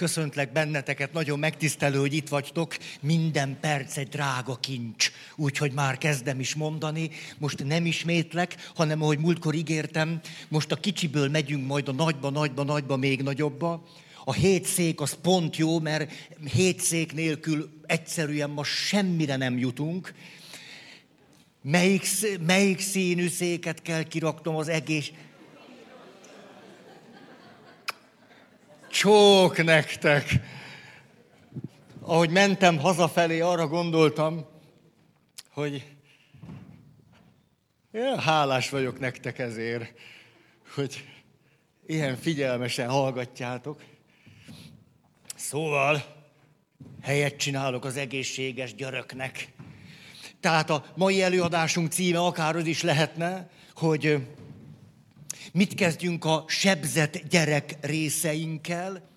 köszöntlek benneteket, nagyon megtisztelő, hogy itt vagytok. Minden perc egy drága kincs, úgyhogy már kezdem is mondani. Most nem ismétlek, hanem ahogy múltkor ígértem, most a kicsiből megyünk majd a nagyba, nagyba, nagyba, még nagyobba. A hét szék az pont jó, mert hét szék nélkül egyszerűen ma semmire nem jutunk. Melyik, melyik színű széket kell kiraknom az egész... Csók nektek! Ahogy mentem hazafelé, arra gondoltam, hogy én hálás vagyok nektek ezért, hogy ilyen figyelmesen hallgatjátok. Szóval helyet csinálok az egészséges györöknek. Tehát a mai előadásunk címe akár az is lehetne, hogy mit kezdjünk a sebzett gyerek részeinkkel,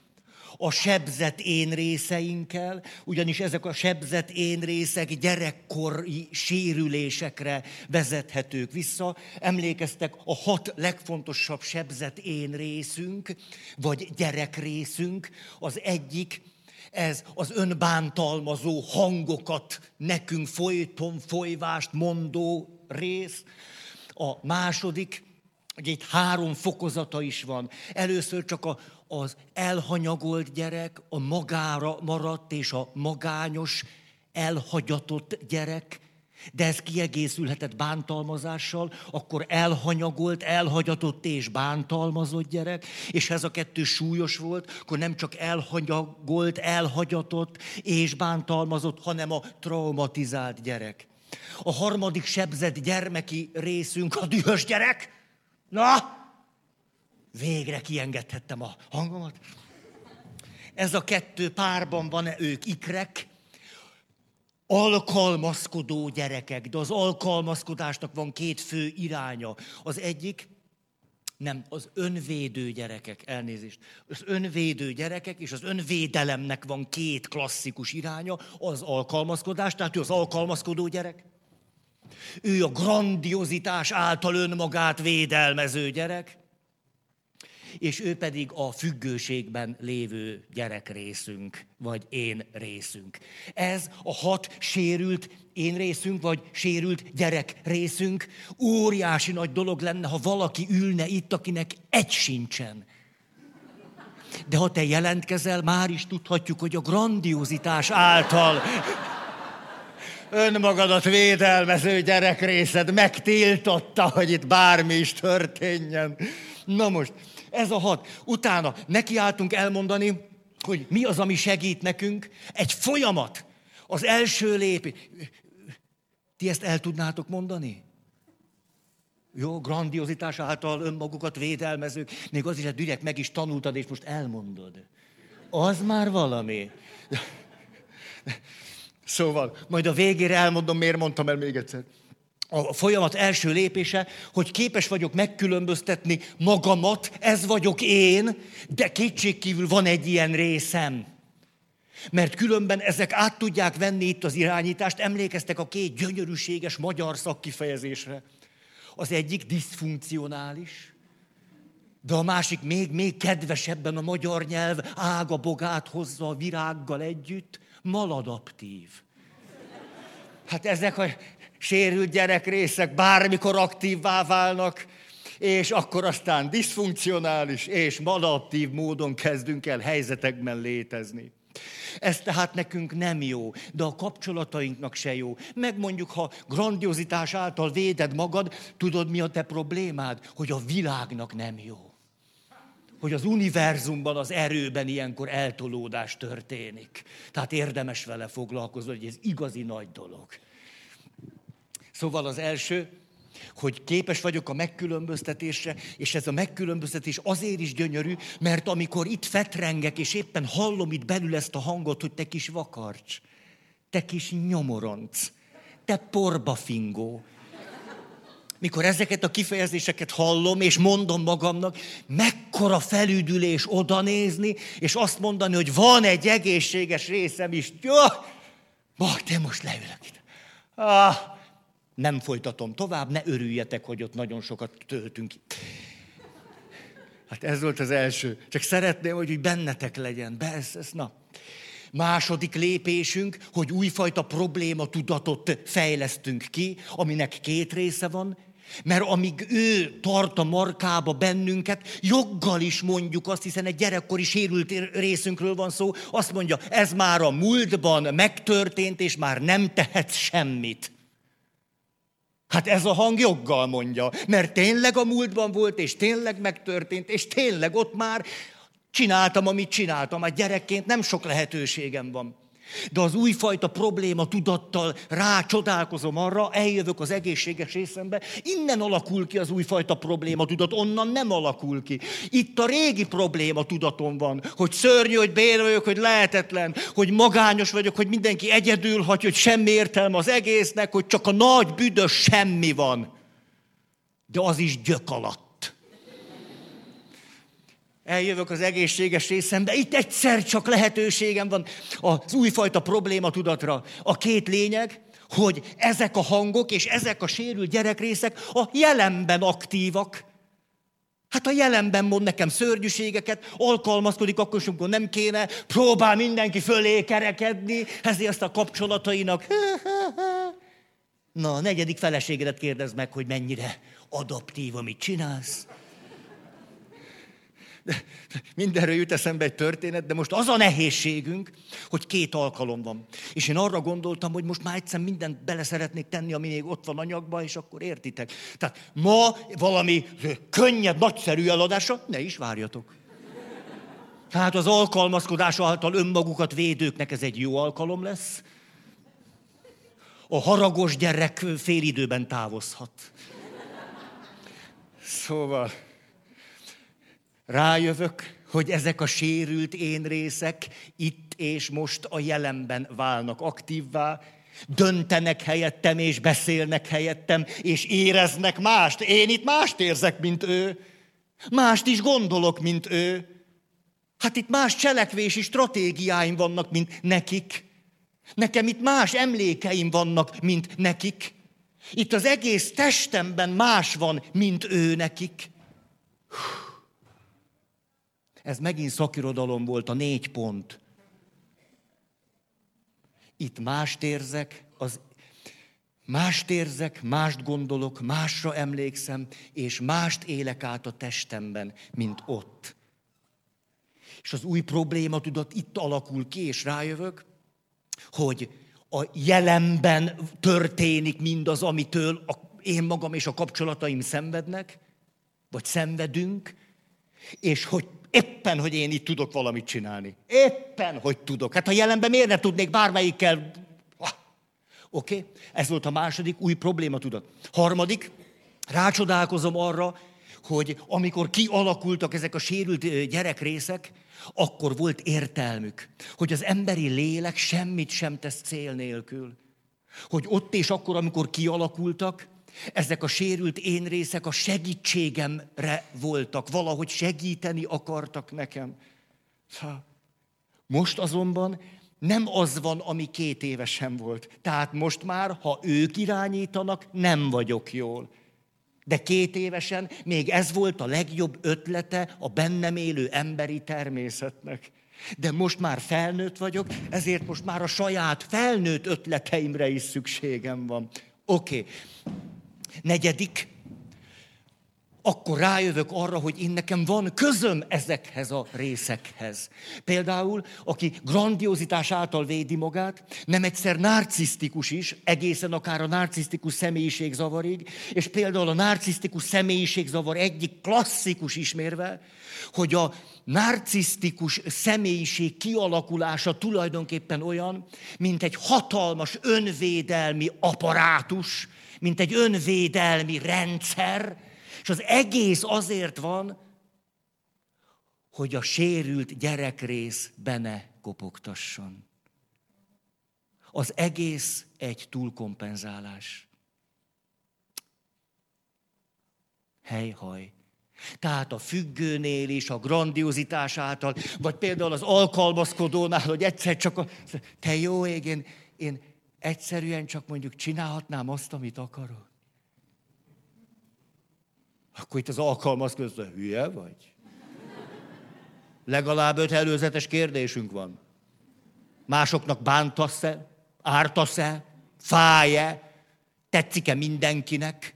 a sebzett én részeinkkel, ugyanis ezek a sebzett én részek gyerekkori sérülésekre vezethetők vissza. Emlékeztek, a hat legfontosabb sebzett én részünk, vagy gyerek részünk, az egyik, ez az önbántalmazó hangokat nekünk folyton folyvást mondó rész. A második, hogy itt három fokozata is van. Először csak a, az elhanyagolt gyerek, a magára maradt és a magányos, elhagyatott gyerek, de ez kiegészülhetett bántalmazással, akkor elhanyagolt, elhagyatott és bántalmazott gyerek, és ez a kettő súlyos volt, akkor nem csak elhanyagolt, elhagyatott és bántalmazott, hanem a traumatizált gyerek. A harmadik sebzett gyermeki részünk a dühös gyerek. Na, végre kiengedhettem a hangomat. Ez a kettő párban van, ők ikrek, alkalmazkodó gyerekek, de az alkalmazkodásnak van két fő iránya. Az egyik, nem, az önvédő gyerekek, elnézést. Az önvédő gyerekek és az önvédelemnek van két klasszikus iránya, az alkalmazkodás, tehát ő az alkalmazkodó gyerek. Ő a grandiozitás által önmagát védelmező gyerek és ő pedig a függőségben lévő gyerek részünk, vagy én részünk. Ez a hat sérült én részünk, vagy sérült gyerek részünk. Óriási nagy dolog lenne, ha valaki ülne itt, akinek egy sincsen. De ha te jelentkezel, már is tudhatjuk, hogy a grandiozitás által önmagadat védelmező gyerekrészed megtiltotta, hogy itt bármi is történjen. Na most, ez a hat. Utána nekiálltunk elmondani, hogy mi az, ami segít nekünk. Egy folyamat. Az első lépés. Ti ezt el tudnátok mondani? Jó, grandiozitás által önmagukat védelmezők. Még az is, hogy direkt meg is tanultad, és most elmondod. Az már valami. Szóval, majd a végére elmondom, miért mondtam el még egyszer a folyamat első lépése, hogy képes vagyok megkülönböztetni magamat, ez vagyok én, de kétségkívül van egy ilyen részem. Mert különben ezek át tudják venni itt az irányítást. Emlékeztek a két gyönyörűséges magyar szakkifejezésre. Az egyik diszfunkcionális, de a másik még, még kedvesebben a magyar nyelv ága bogát hozza a virággal együtt, maladaptív. Hát ezek a sérült gyerekrészek bármikor aktívvá válnak, és akkor aztán diszfunkcionális és maladaptív módon kezdünk el helyzetekben létezni. Ez tehát nekünk nem jó, de a kapcsolatainknak se jó. Megmondjuk, ha grandiozitás által véded magad, tudod mi a te problémád? Hogy a világnak nem jó. Hogy az univerzumban, az erőben ilyenkor eltolódás történik. Tehát érdemes vele foglalkozni, hogy ez igazi nagy dolog. Szóval az első, hogy képes vagyok a megkülönböztetésre, és ez a megkülönböztetés azért is gyönyörű, mert amikor itt fetrengek, és éppen hallom itt belül ezt a hangot, hogy te kis vakarcs, te kis nyomoronc, te porbafingó, mikor ezeket a kifejezéseket hallom, és mondom magamnak, mekkora felüdülés oda nézni, és azt mondani, hogy van egy egészséges részem is. Jó, te most leülök itt. Ah, nem folytatom tovább, ne örüljetek, hogy ott nagyon sokat töltünk. Hát ez volt az első. Csak szeretném, hogy úgy bennetek legyen. Be, ez, ez, na. Második lépésünk, hogy újfajta probléma tudatot fejlesztünk ki, aminek két része van. Mert amíg ő tart a markába bennünket, joggal is mondjuk azt, hiszen egy gyerekkori sérült részünkről van szó, azt mondja, ez már a múltban megtörtént, és már nem tehetsz semmit. Hát ez a hang joggal mondja, mert tényleg a múltban volt, és tényleg megtörtént, és tényleg ott már csináltam, amit csináltam. Hát gyerekként nem sok lehetőségem van. De az újfajta probléma tudattal rácsodálkozom arra, eljövök az egészséges részembe, innen alakul ki az újfajta probléma tudat, onnan nem alakul ki. Itt a régi probléma tudatom van, hogy szörnyű, hogy bér vagyok, hogy lehetetlen, hogy magányos vagyok, hogy mindenki egyedül hagy, hogy semmi értelme az egésznek, hogy csak a nagy büdös semmi van. De az is gyök alatt eljövök az egészséges részembe, itt egyszer csak lehetőségem van az újfajta probléma tudatra. A két lényeg, hogy ezek a hangok és ezek a sérült gyerekrészek a jelenben aktívak. Hát a jelenben mond nekem szörnyűségeket, alkalmazkodik akkor amikor nem kéne, próbál mindenki fölé kerekedni, ezért azt a kapcsolatainak. Na, a negyedik feleségedet kérdezd meg, hogy mennyire adaptív, amit csinálsz. De mindenről jut eszembe egy történet, de most az a nehézségünk, hogy két alkalom van. És én arra gondoltam, hogy most már egyszer mindent bele szeretnék tenni, ami még ott van anyagban, és akkor értitek. Tehát ma valami könnyed, nagyszerű eladásra, ne is várjatok. Tehát az alkalmazkodás által önmagukat védőknek ez egy jó alkalom lesz. A haragos gyerek félidőben távozhat. Szóval, rájövök, hogy ezek a sérült én részek itt és most a jelenben válnak aktívvá, döntenek helyettem, és beszélnek helyettem, és éreznek mást. Én itt mást érzek, mint ő. Mást is gondolok, mint ő. Hát itt más cselekvési stratégiáim vannak, mint nekik. Nekem itt más emlékeim vannak, mint nekik. Itt az egész testemben más van, mint ő nekik. Hú. Ez megint szakirodalom volt, a négy pont. Itt mást érzek, az mást érzek, mást gondolok, másra emlékszem, és mást élek át a testemben, mint ott. És az új probléma tudat itt alakul ki, és rájövök, hogy a jelenben történik mindaz, amitől a, én magam és a kapcsolataim szenvednek, vagy szenvedünk, és hogy Éppen, hogy én itt tudok valamit csinálni. Éppen, hogy tudok. Hát a jelenben miért ne tudnék bármelyikkel... Oké? Okay? Ez volt a második új probléma, tudat. Harmadik, rácsodálkozom arra, hogy amikor kialakultak ezek a sérült gyerekrészek, akkor volt értelmük, hogy az emberi lélek semmit sem tesz cél nélkül. Hogy ott és akkor, amikor kialakultak, ezek a sérült én részek a segítségemre voltak, valahogy segíteni akartak nekem. Most azonban nem az van, ami két évesen volt. Tehát most már, ha ők irányítanak, nem vagyok jól. De két évesen még ez volt a legjobb ötlete a bennem élő emberi természetnek. De most már felnőtt vagyok, ezért most már a saját felnőtt ötleteimre is szükségem van. Oké. Okay. Negyedik, akkor rájövök arra, hogy én nekem van közöm ezekhez a részekhez. Például, aki grandiozitás által védi magát, nem egyszer narcisztikus is, egészen akár a narcisztikus személyiségzavarig, és például a narcisztikus személyiségzavar egyik klasszikus ismérve, hogy a narcisztikus személyiség kialakulása tulajdonképpen olyan, mint egy hatalmas önvédelmi apparátus, mint egy önvédelmi rendszer, és az egész azért van, hogy a sérült gyerekrész bene kopogtasson. Az egész egy túlkompenzálás. Helyhaj. Tehát a függőnél is, a grandiozitás által, vagy például az alkalmazkodónál, hogy egyszer csak a... Te jó ég, én, én egyszerűen csak mondjuk csinálhatnám azt, amit akarok. Akkor itt az alkalmazkodó, hülye vagy? Legalább öt előzetes kérdésünk van. Másoknak bántasz-e? Ártasz-e? Fáj-e? Tetszik-e mindenkinek?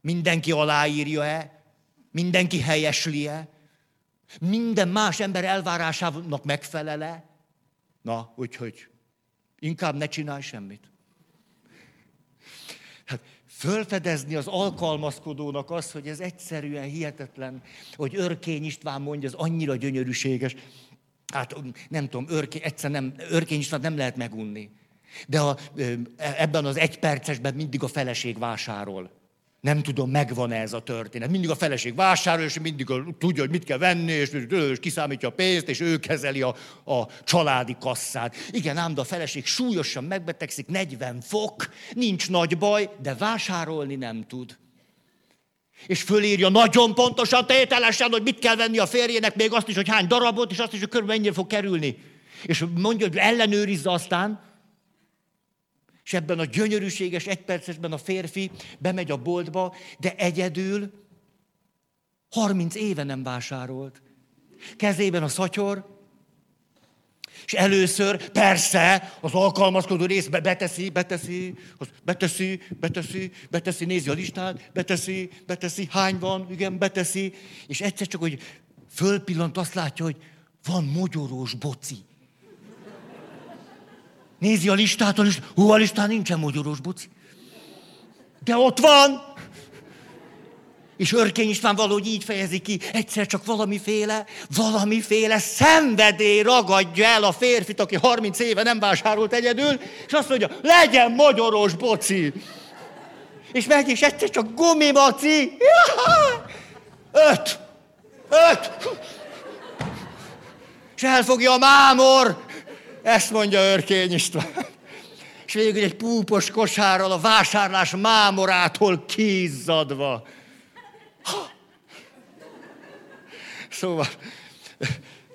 Mindenki aláírja-e? Mindenki helyesli-e? Minden más ember elvárásának megfelele? Na, úgyhogy inkább ne csinálj semmit. Hát fölfedezni az alkalmazkodónak az, hogy ez egyszerűen hihetetlen, hogy Örkény István mondja, az annyira gyönyörűséges. Hát nem tudom, örkény, egyszer nem, Örkény István nem lehet megunni. De a, ebben az egy percesben mindig a feleség vásárol. Nem tudom, megvan ez a történet. Mindig a feleség vásárol, és mindig tudja, hogy mit kell venni, és, és kiszámítja a pénzt, és ő kezeli a, a családi kasszát. Igen, ám, de a feleség súlyosan megbetegszik, 40 fok, nincs nagy baj, de vásárolni nem tud. És fölírja nagyon pontosan, tételesen, hogy mit kell venni a férjének, még azt is, hogy hány darabot, és azt is, hogy körülbelül mennyire fog kerülni. És mondja, hogy ellenőrizze aztán, és ebben a gyönyörűséges egypercesben a férfi bemegy a boltba, de egyedül 30 éve nem vásárolt. Kezében a szatyor, és először persze az alkalmazkodó részbe beteszi, beteszi, beteszi, beteszi, beteszi, nézi a listát, beteszi, beteszi, hány van, igen, beteszi, és egyszer csak, hogy fölpillant, azt látja, hogy van mogyorós boci. Nézi a listát, a listát. Hú, a listán nincsen magyaros buci. De ott van! És Örkény István valahogy így fejezi ki, egyszer csak valamiféle, valamiféle szenvedély ragadja el a férfit, aki 30 éve nem vásárolt egyedül, és azt mondja, legyen magyaros boci. És megy, és egyszer csak gumimaci. Öt! Öt! És elfogja a mámor, ezt mondja Örkény István. És végül egy púpos kosárral a vásárlás mámorától kizzadva. Szóval,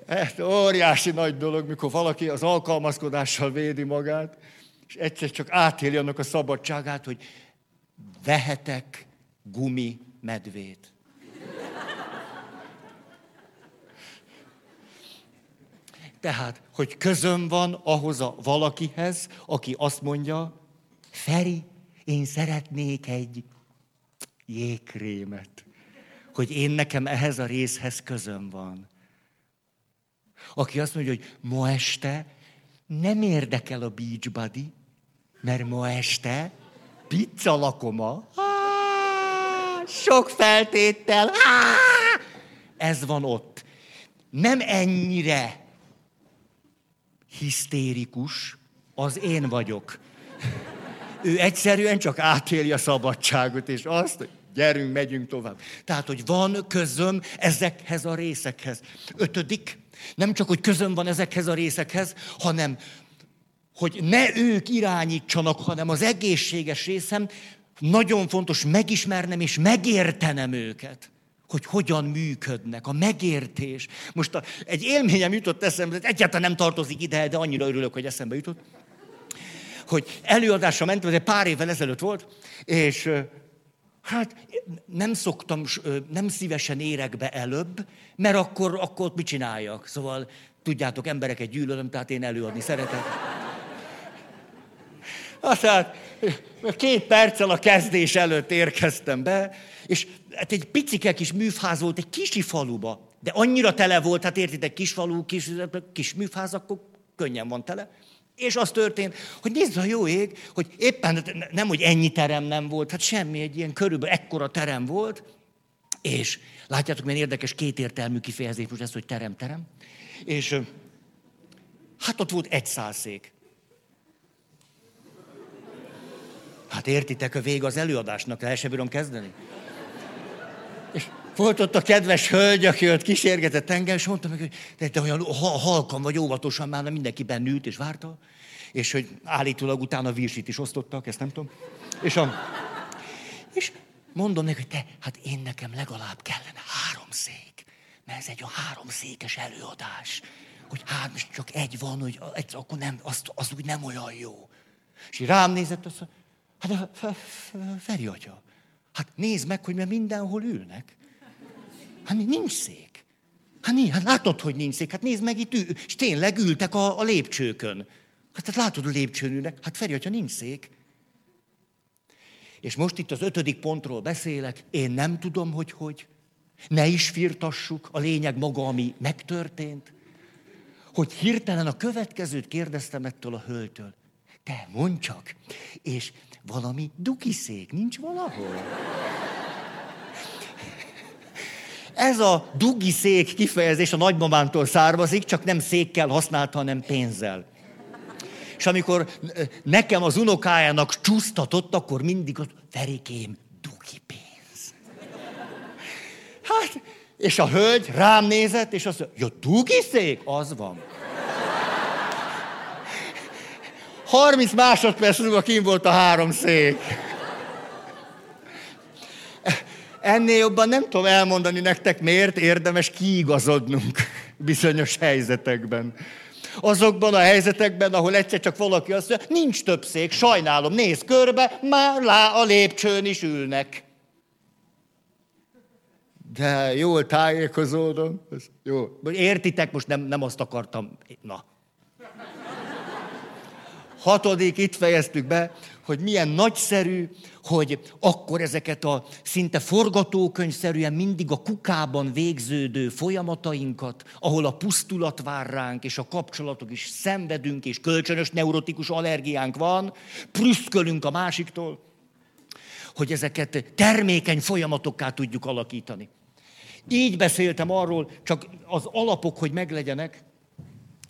ez óriási nagy dolog, mikor valaki az alkalmazkodással védi magát, és egyszer csak átéli annak a szabadságát, hogy vehetek gumi medvét. Tehát, hogy közöm van ahhoz a valakihez, aki azt mondja, Feri, én szeretnék egy jégkrémet, hogy én nekem ehhez a részhez közöm van. Aki azt mondja, hogy ma este nem érdekel a Beachbody, mert ma este pizza lakoma, sok feltétel, ez van ott. Nem ennyire hisztérikus, az én vagyok. Ő egyszerűen csak átéli a szabadságot, és azt, hogy gyerünk, megyünk tovább. Tehát, hogy van közöm ezekhez a részekhez. Ötödik, nem csak, hogy közöm van ezekhez a részekhez, hanem, hogy ne ők irányítsanak, hanem az egészséges részem, nagyon fontos megismernem és megértenem őket hogy hogyan működnek, a megértés. Most a, egy élményem jutott eszembe, egyáltalán nem tartozik ide, de annyira örülök, hogy eszembe jutott, hogy előadásra mentem, egy pár évvel ezelőtt volt, és hát nem szoktam, nem szívesen érek be előbb, mert akkor, akkor mit csináljak? Szóval tudjátok, embereket gyűlölöm, tehát én előadni szeretek. Aztán két perccel a kezdés előtt érkeztem be, és hát egy picike kis műfáz volt egy kisi faluba, de annyira tele volt, hát értitek, kis falu, kis, kis műfáz, akkor könnyen van tele. És az történt, hogy nézd a jó ég, hogy éppen nem, hogy ennyi terem nem volt, hát semmi, egy ilyen körülbelül ekkora terem volt, és látjátok, milyen érdekes kétértelmű kifejezés most ez, hogy terem-terem. És hát ott volt egy szálszék. Hát értitek, a vég az előadásnak, el sem bírom kezdeni. És volt ott a kedves hölgy, aki ott kísérgetett engem, és mondta meg, hogy te, te olyan halkan vagy óvatosan már mindenki bennült és várta, és hogy állítólag utána virsit is osztottak, ezt nem tudom. És, a, és mondom neki, hogy te, hát én nekem legalább kellene három szék, mert ez egy a három székes előadás. Hogy hát most csak egy van, hogy egy, akkor nem, az, az úgy nem olyan jó. És rám nézett, azt mondja, hát Feri atya, Hát nézd meg, hogy mert mindenhol ülnek. Hát nincs szék. Hát, nincs, hát látod, hogy nincs szék. Hát nézd meg, itt ül, és tényleg ültek a, a lépcsőkön. Hát, hát látod, a lépcsőn ülnek. Hát Feri, hogyha nincs szék. És most itt az ötödik pontról beszélek, én nem tudom, hogy hogy. Ne is firtassuk, a lényeg maga, ami megtörtént. Hogy hirtelen a következőt kérdeztem ettől a hölgytől. Te, mondd csak, és valami dukiszék nincs valahol? Ez a dugi szék kifejezés a nagymamántól származik, csak nem székkel használta, hanem pénzzel. És amikor nekem az unokájának csúsztatott, akkor mindig az, Ferikém, dugi pénz. Hát, és a hölgy rám nézett, és azt mondja, ja, dugi? Az van. 30 másodperc múlva kim volt a három szék. Ennél jobban nem tudom elmondani nektek, miért érdemes kiigazodnunk bizonyos helyzetekben. Azokban a helyzetekben, ahol egyszer csak valaki azt mondja, nincs több szék, sajnálom, néz körbe, már lá a lépcsőn is ülnek. De jól tájékozódom. Jó. Értitek, most nem, nem azt akartam. Na. Hatodik, itt fejeztük be, hogy milyen nagyszerű, hogy akkor ezeket a szinte forgatókönyvszerűen mindig a kukában végződő folyamatainkat, ahol a pusztulat vár ránk, és a kapcsolatok is szenvedünk, és kölcsönös neurotikus allergiánk van, prüszkölünk a másiktól, hogy ezeket termékeny folyamatokká tudjuk alakítani. Így beszéltem arról, csak az alapok, hogy meglegyenek,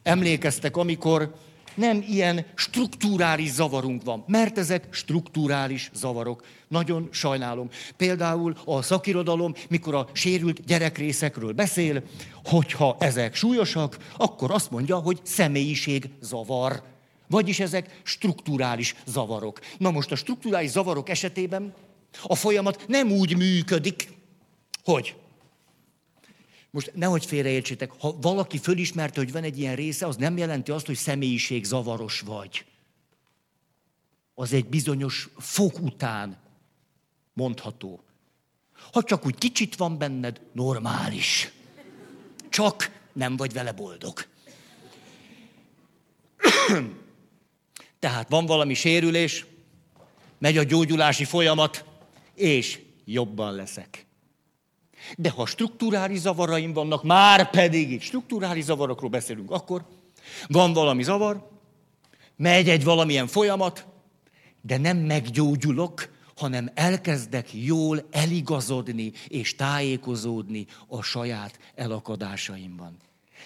emlékeztek, amikor nem ilyen strukturális zavarunk van, mert ezek strukturális zavarok. Nagyon sajnálom. Például a szakirodalom, mikor a sérült gyerekrészekről beszél, hogyha ezek súlyosak, akkor azt mondja, hogy személyiség zavar. Vagyis ezek strukturális zavarok. Na most a strukturális zavarok esetében a folyamat nem úgy működik, hogy most nehogy félreértsétek, ha valaki fölismerte, hogy van egy ilyen része, az nem jelenti azt, hogy személyiség zavaros vagy. Az egy bizonyos fok után mondható. Ha csak úgy kicsit van benned, normális. Csak nem vagy vele boldog. Tehát van valami sérülés, megy a gyógyulási folyamat, és jobban leszek. De ha strukturális zavaraim vannak, már pedig itt strukturális zavarokról beszélünk, akkor van valami zavar, megy egy valamilyen folyamat, de nem meggyógyulok, hanem elkezdek jól eligazodni és tájékozódni a saját elakadásaimban.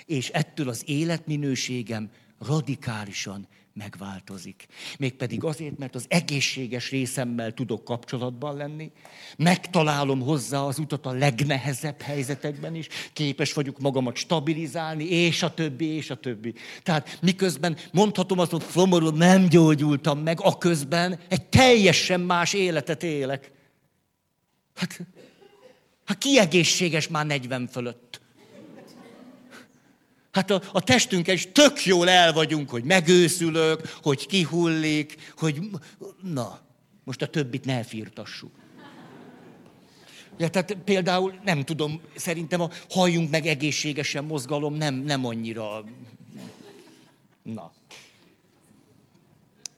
És ettől az életminőségem radikálisan megváltozik. Mégpedig azért, mert az egészséges részemmel tudok kapcsolatban lenni, megtalálom hozzá az utat a legnehezebb helyzetekben is, képes vagyok magamat stabilizálni, és a többi, és a többi. Tehát miközben mondhatom azt, hogy szomorú, nem gyógyultam meg, a közben egy teljesen más életet élek. Hát, hát ki egészséges már 40 fölött? Hát a, a testünkkel is tök jól el vagyunk, hogy megőszülök, hogy kihullik, hogy... Na, most a többit ne firtassuk. Ja, tehát például, nem tudom, szerintem a halljunk meg egészségesen mozgalom nem, nem annyira... Na.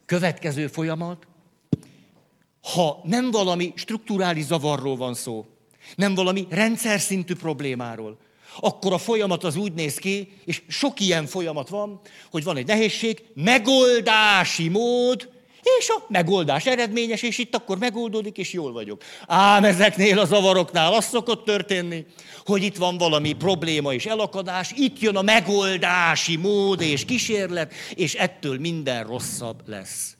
Következő folyamat. Ha nem valami strukturális zavarról van szó, nem valami rendszer szintű problémáról, akkor a folyamat az úgy néz ki, és sok ilyen folyamat van, hogy van egy nehézség, megoldási mód, és a megoldás eredményes, és itt akkor megoldódik, és jól vagyok. Ám ezeknél a zavaroknál az szokott történni, hogy itt van valami probléma és elakadás, itt jön a megoldási mód és kísérlet, és ettől minden rosszabb lesz.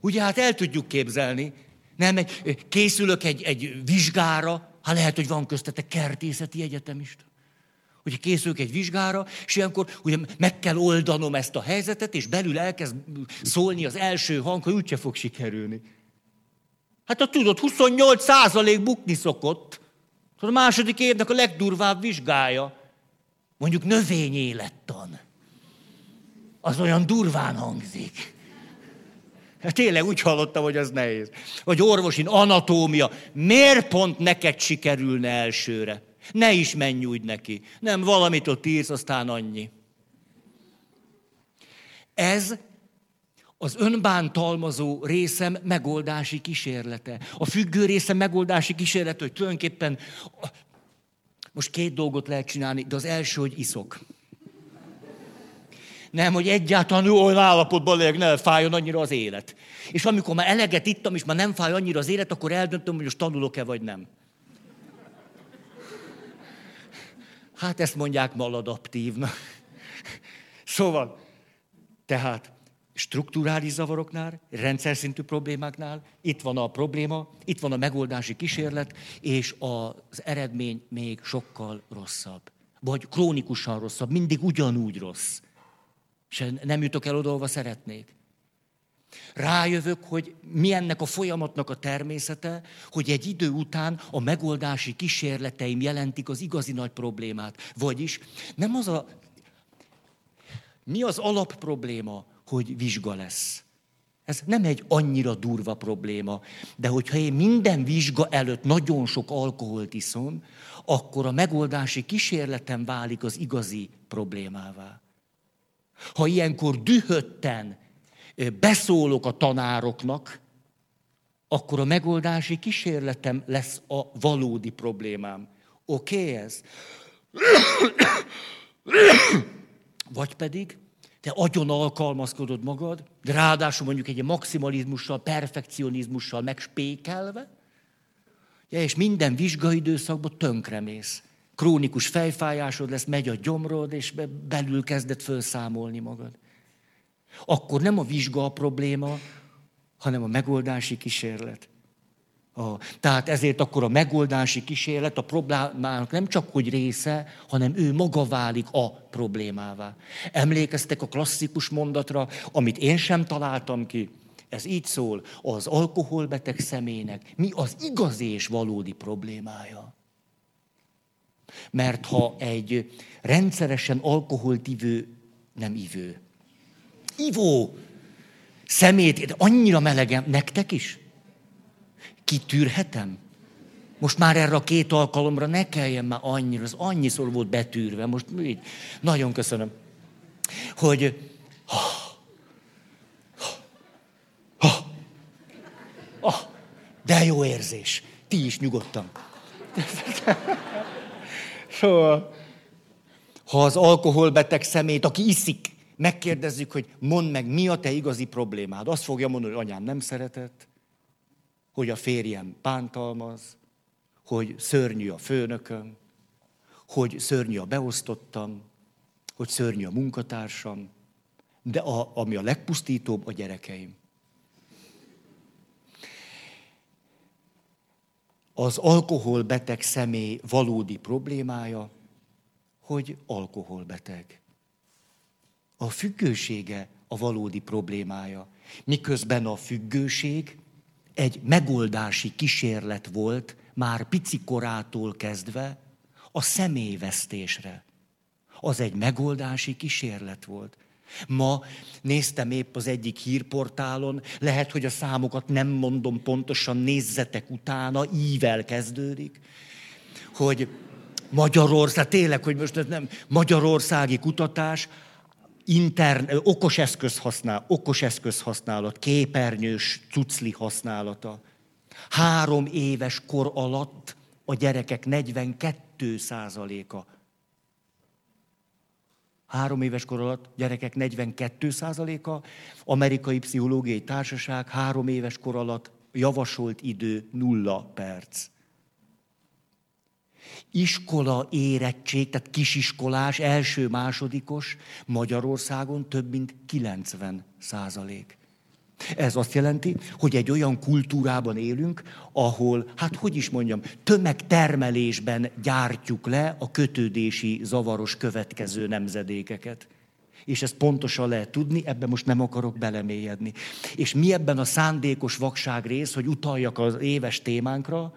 Ugye hát el tudjuk képzelni, nem, készülök egy, egy vizsgára, Hát lehet, hogy van köztetek kertészeti egyetemista. Hogy készülök egy vizsgára, és ilyenkor ugye meg kell oldanom ezt a helyzetet, és belül elkezd szólni az első hang, hogy úgyse fog sikerülni. Hát a tudod, 28 százalék bukni szokott. A második évnek a legdurvább vizsgája. Mondjuk növényélettan. Az olyan durván hangzik. Hát tényleg úgy hallottam, hogy az nehéz. Vagy orvosin anatómia. Miért pont neked sikerülne elsőre? Ne is menj úgy neki. Nem, valamit ott írsz, aztán annyi. Ez az önbántalmazó részem megoldási kísérlete. A függő részem megoldási kísérlete, hogy tulajdonképpen most két dolgot lehet csinálni, de az első, hogy iszok. Nem, hogy egyáltalán olyan állapotban legyek, ne fájjon annyira az élet. És amikor már eleget ittam, és már nem fáj annyira az élet, akkor eldöntöm, hogy most tanulok-e vagy nem. Hát ezt mondják maladaptívnak. Szóval, tehát strukturális zavaroknál, rendszer szintű problémáknál, itt van a probléma, itt van a megoldási kísérlet, és az eredmény még sokkal rosszabb. Vagy krónikusan rosszabb, mindig ugyanúgy rossz. És nem jutok el oda, ahova szeretnék. Rájövök, hogy mi ennek a folyamatnak a természete, hogy egy idő után a megoldási kísérleteim jelentik az igazi nagy problémát. Vagyis nem az a... Mi az alapprobléma? hogy vizsga lesz. Ez nem egy annyira durva probléma, de hogyha én minden vizsga előtt nagyon sok alkoholt iszom, akkor a megoldási kísérletem válik az igazi problémává. Ha ilyenkor dühötten beszólok a tanároknak, akkor a megoldási kísérletem lesz a valódi problémám. Oké okay ez? Vagy pedig te agyon alkalmazkodod magad, de ráadásul mondjuk egy maximalizmussal, perfekcionizmussal megspékelve, ja, és minden vizsgaidőszakban tönkremész. Krónikus fejfájásod lesz, megy a gyomrod, és belül kezdett felszámolni magad. Akkor nem a vizsga a probléma, hanem a megoldási kísérlet. A, tehát ezért akkor a megoldási kísérlet a problémának nem csak hogy része, hanem ő maga válik a problémává. Emlékeztek a klasszikus mondatra, amit én sem találtam ki. Ez így szól, az alkoholbeteg személynek mi az igazi és valódi problémája. Mert ha egy rendszeresen alkoholt ivő, nem ivő, ivó szemét, annyira melegem, nektek is? kitűrhetem? Most már erre a két alkalomra ne kelljen már annyira, az annyiszor volt betűrve, most így. Nagyon köszönöm. Hogy oh, de jó érzés. Ti is nyugodtan. Szóval, ha az alkoholbeteg szemét, aki iszik, megkérdezzük, hogy mondd meg, mi a te igazi problémád. Azt fogja mondani, hogy anyám nem szeretett, hogy a férjem bántalmaz, hogy szörnyű a főnököm, hogy szörnyű a beosztottam, hogy szörnyű a munkatársam, de a, ami a legpusztítóbb, a gyerekeim. Az alkoholbeteg személy valódi problémája, hogy alkoholbeteg. A függősége a valódi problémája. Miközben a függőség egy megoldási kísérlet volt már picikorától kezdve a személyvesztésre. Az egy megoldási kísérlet volt. Ma néztem épp az egyik hírportálon, lehet, hogy a számokat nem mondom pontosan, nézzetek utána, ível kezdődik, hogy Magyarország, tényleg, hogy most nem magyarországi kutatás, intern, okos eszköz használ, okos eszköz használat, képernyős cucli használata. Három éves kor alatt a gyerekek 42 százaléka. Három éves kor alatt gyerekek 42 százaléka, amerikai pszichológiai társaság három éves kor alatt javasolt idő nulla perc iskola érettség, tehát kisiskolás, első, másodikos Magyarországon több mint 90 százalék. Ez azt jelenti, hogy egy olyan kultúrában élünk, ahol, hát hogy is mondjam, tömegtermelésben gyártjuk le a kötődési zavaros következő nemzedékeket. És ezt pontosan lehet tudni, ebben most nem akarok belemélyedni. És mi ebben a szándékos vakság rész, hogy utaljak az éves témánkra,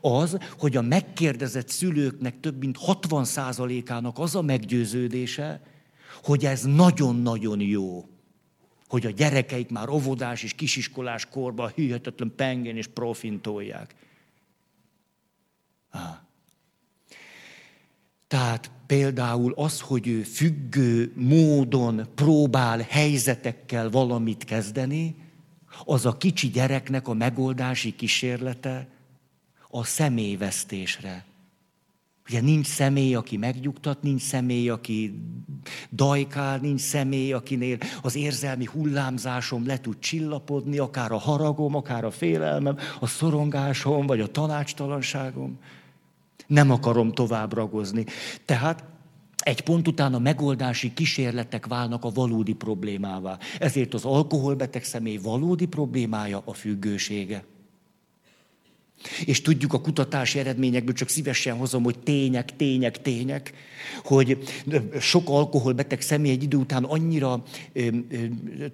az, hogy a megkérdezett szülőknek több mint 60%-ának az a meggyőződése, hogy ez nagyon-nagyon jó. Hogy a gyerekeik már óvodás és kisiskolás korban hihetetlen pengen és profintolják. Ah. Tehát például az, hogy ő függő módon próbál helyzetekkel valamit kezdeni, az a kicsi gyereknek a megoldási kísérlete a személyvesztésre. Ugye nincs személy, aki megnyugtat, nincs személy, aki dajkál, nincs személy, akinél az érzelmi hullámzásom le tud csillapodni, akár a haragom, akár a félelmem, a szorongásom, vagy a tanácstalanságom. Nem akarom tovább ragozni. Tehát egy pont után a megoldási kísérletek válnak a valódi problémává. Ezért az alkoholbeteg személy valódi problémája a függősége. És tudjuk a kutatási eredményekből, csak szívesen hozom, hogy tények, tények, tények, hogy sok alkoholbeteg személy egy idő után annyira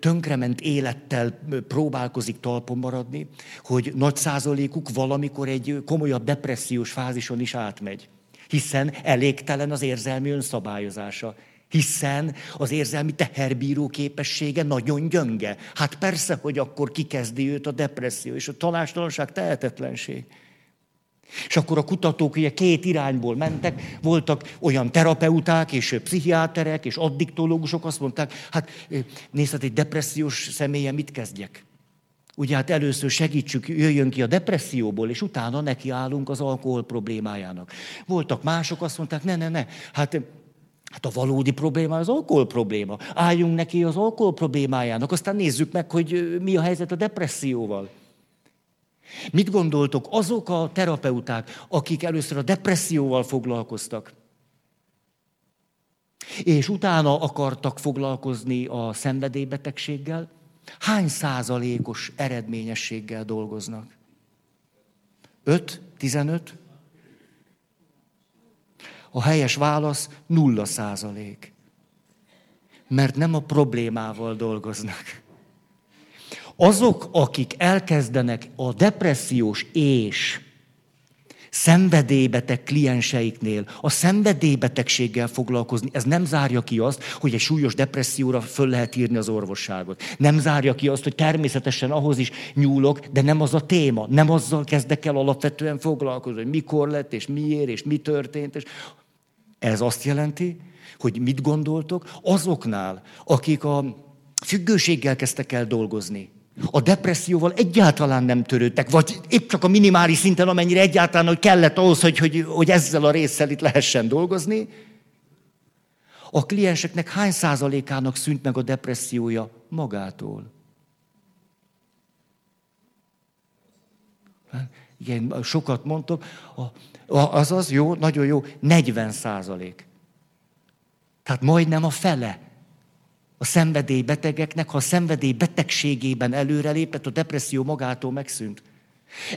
tönkrement élettel próbálkozik talpon maradni, hogy nagy százalékuk valamikor egy komolyabb depressziós fázison is átmegy. Hiszen elégtelen az érzelmi önszabályozása hiszen az érzelmi teherbíró képessége nagyon gyönge. Hát persze, hogy akkor kikezdi őt a depresszió és a tanástalanság, tehetetlenség. És akkor a kutatók ugye két irányból mentek, voltak olyan terapeuták és pszichiáterek és addiktológusok, azt mondták, hát nézd, egy depressziós személye mit kezdjek? Ugye hát először segítsük, jöjjön ki a depresszióból, és utána nekiállunk az alkohol problémájának. Voltak mások, azt mondták, ne, ne, ne, hát Hát a valódi probléma az alkohol probléma. Álljunk neki az alkohol problémájának, aztán nézzük meg, hogy mi a helyzet a depresszióval. Mit gondoltok azok a terapeuták, akik először a depresszióval foglalkoztak, és utána akartak foglalkozni a szenvedélybetegséggel, hány százalékos eredményességgel dolgoznak? 5, 15? A helyes válasz nulla százalék. Mert nem a problémával dolgoznak. Azok, akik elkezdenek a depressziós és szenvedélybeteg klienseiknél a szenvedélybetegséggel foglalkozni, ez nem zárja ki azt, hogy egy súlyos depresszióra föl lehet írni az orvosságot. Nem zárja ki azt, hogy természetesen ahhoz is nyúlok, de nem az a téma. Nem azzal kezdek el alapvetően foglalkozni, hogy mikor lett, és miért, és mi történt. És ez azt jelenti, hogy mit gondoltok azoknál, akik a függőséggel kezdtek el dolgozni, a depresszióval egyáltalán nem törődtek, vagy épp csak a minimális szinten, amennyire egyáltalán hogy kellett ahhoz, hogy, hogy, hogy ezzel a résszel itt lehessen dolgozni. A klienseknek hány százalékának szűnt meg a depressziója magától? Igen, sokat mondtok. Az az jó, nagyon jó, 40 százalék. Tehát majdnem a fele a szenvedélybetegeknek, ha a szenvedély betegségében előrelépett, a depresszió magától megszűnt.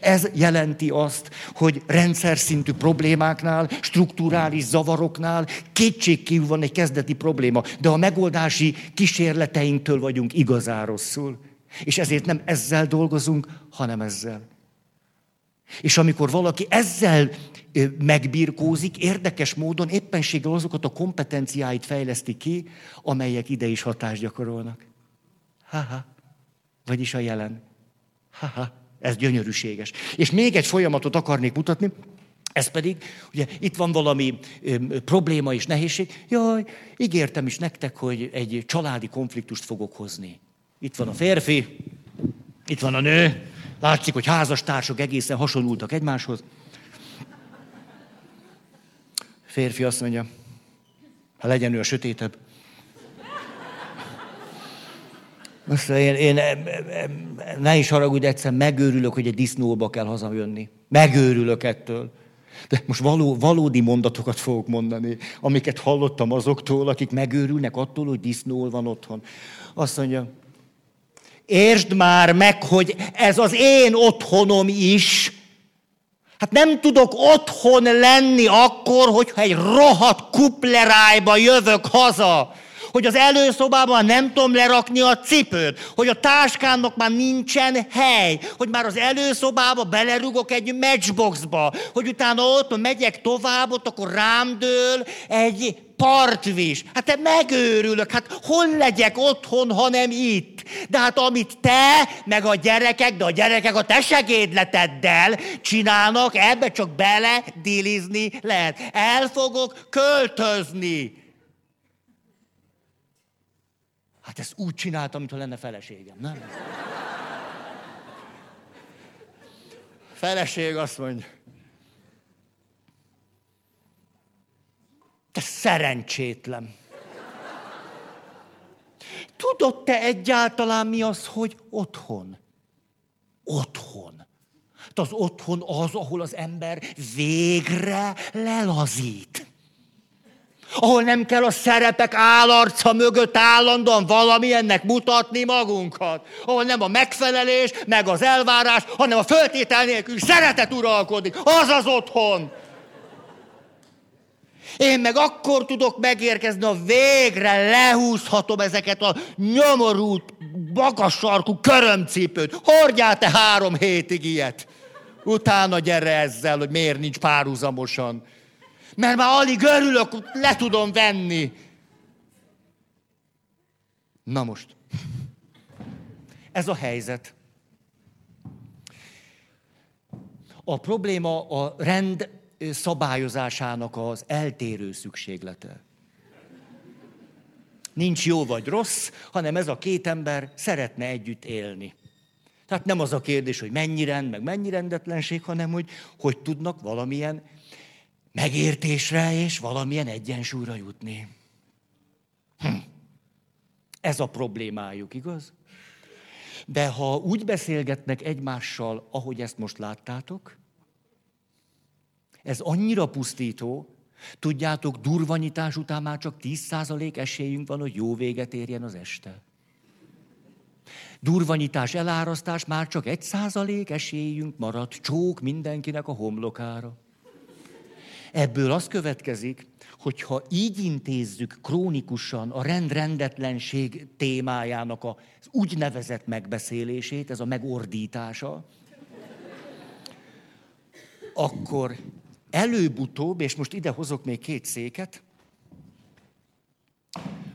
Ez jelenti azt, hogy rendszer szintű problémáknál, strukturális zavaroknál kétségkívül van egy kezdeti probléma, de a megoldási kísérleteinktől vagyunk igazán rosszul. És ezért nem ezzel dolgozunk, hanem ezzel. És amikor valaki ezzel megbirkózik, érdekes módon éppenséggel azokat a kompetenciáit fejleszti ki, amelyek ide is hatást gyakorolnak. Ha-ha. Vagyis a jelen. Ha-ha. Ez gyönyörűséges. És még egy folyamatot akarnék mutatni, ez pedig, ugye itt van valami ö, probléma és nehézség. Jaj, ígértem is nektek, hogy egy családi konfliktust fogok hozni. Itt van a férfi, itt van a nő, látszik, hogy házastársak egészen hasonlultak egymáshoz. Férfi azt mondja, ha legyen ő a sötétebb. Most én, én ne is haragudj, egyszer megőrülök, hogy egy disznóba kell hazajönni. Megőrülök ettől. De most való, valódi mondatokat fogok mondani, amiket hallottam azoktól, akik megőrülnek attól, hogy disznó van otthon. Azt mondja, értsd már meg, hogy ez az én otthonom is, Hát nem tudok otthon lenni akkor, hogyha egy rohadt kuplerájba jövök haza. Hogy az előszobában nem tudom lerakni a cipőt, hogy a táskámnak már nincsen hely, hogy már az előszobába belerugok egy matchboxba, hogy utána ott megyek tovább, ott akkor rám dől egy partvis. Hát te megőrülök, hát hol legyek otthon, ha nem itt? De hát amit te, meg a gyerekek, de a gyerekek a te segédleteddel csinálnak, ebbe csak bele dilizni lehet. El fogok költözni. Hát ezt úgy csináltam, mintha lenne feleségem, nem? Feleség azt mondja, te szerencsétlen. Tudod te egyáltalán mi az, hogy otthon? Otthon. Hát az otthon az, ahol az ember végre lelazít. Ahol nem kell a szerepek állarca mögött állandóan valamilyennek mutatni magunkat. Ahol nem a megfelelés, meg az elvárás, hanem a föltétel nélkül szeretet uralkodik. Az az otthon. Én meg akkor tudok megérkezni, a végre lehúzhatom ezeket a nyomorult, magas körömcipőt. Hordjál te három hétig ilyet. Utána gyere ezzel, hogy miért nincs párhuzamosan. Mert már alig örülök, le tudom venni. Na most. Ez a helyzet. A probléma a rend szabályozásának az eltérő szükséglete. Nincs jó vagy rossz, hanem ez a két ember szeretne együtt élni. Tehát nem az a kérdés, hogy mennyi rend, meg mennyi rendetlenség, hanem hogy hogy tudnak valamilyen megértésre és valamilyen egyensúlyra jutni. Hm. Ez a problémájuk, igaz? De ha úgy beszélgetnek egymással, ahogy ezt most láttátok, ez annyira pusztító, tudjátok, durvanyítás után már csak 10% esélyünk van, hogy jó véget érjen az este. Durvanyítás, elárasztás, már csak egy százalék esélyünk maradt, csók mindenkinek a homlokára. Ebből az következik, hogyha így intézzük krónikusan a rendrendetlenség témájának az úgynevezett megbeszélését, ez a megordítása, akkor előbb-utóbb, és most ide hozok még két széket,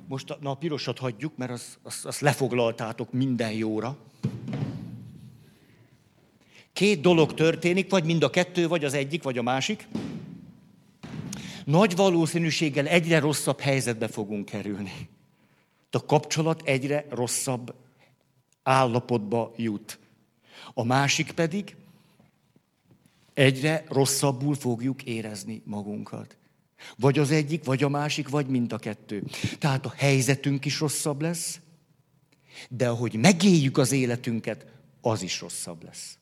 most na, a pirosat hagyjuk, mert azt az, az lefoglaltátok minden jóra. Két dolog történik, vagy mind a kettő, vagy az egyik, vagy a másik. Nagy valószínűséggel egyre rosszabb helyzetbe fogunk kerülni. A kapcsolat egyre rosszabb állapotba jut. A másik pedig, egyre rosszabbul fogjuk érezni magunkat. Vagy az egyik, vagy a másik, vagy mind a kettő. Tehát a helyzetünk is rosszabb lesz, de ahogy megéljük az életünket, az is rosszabb lesz.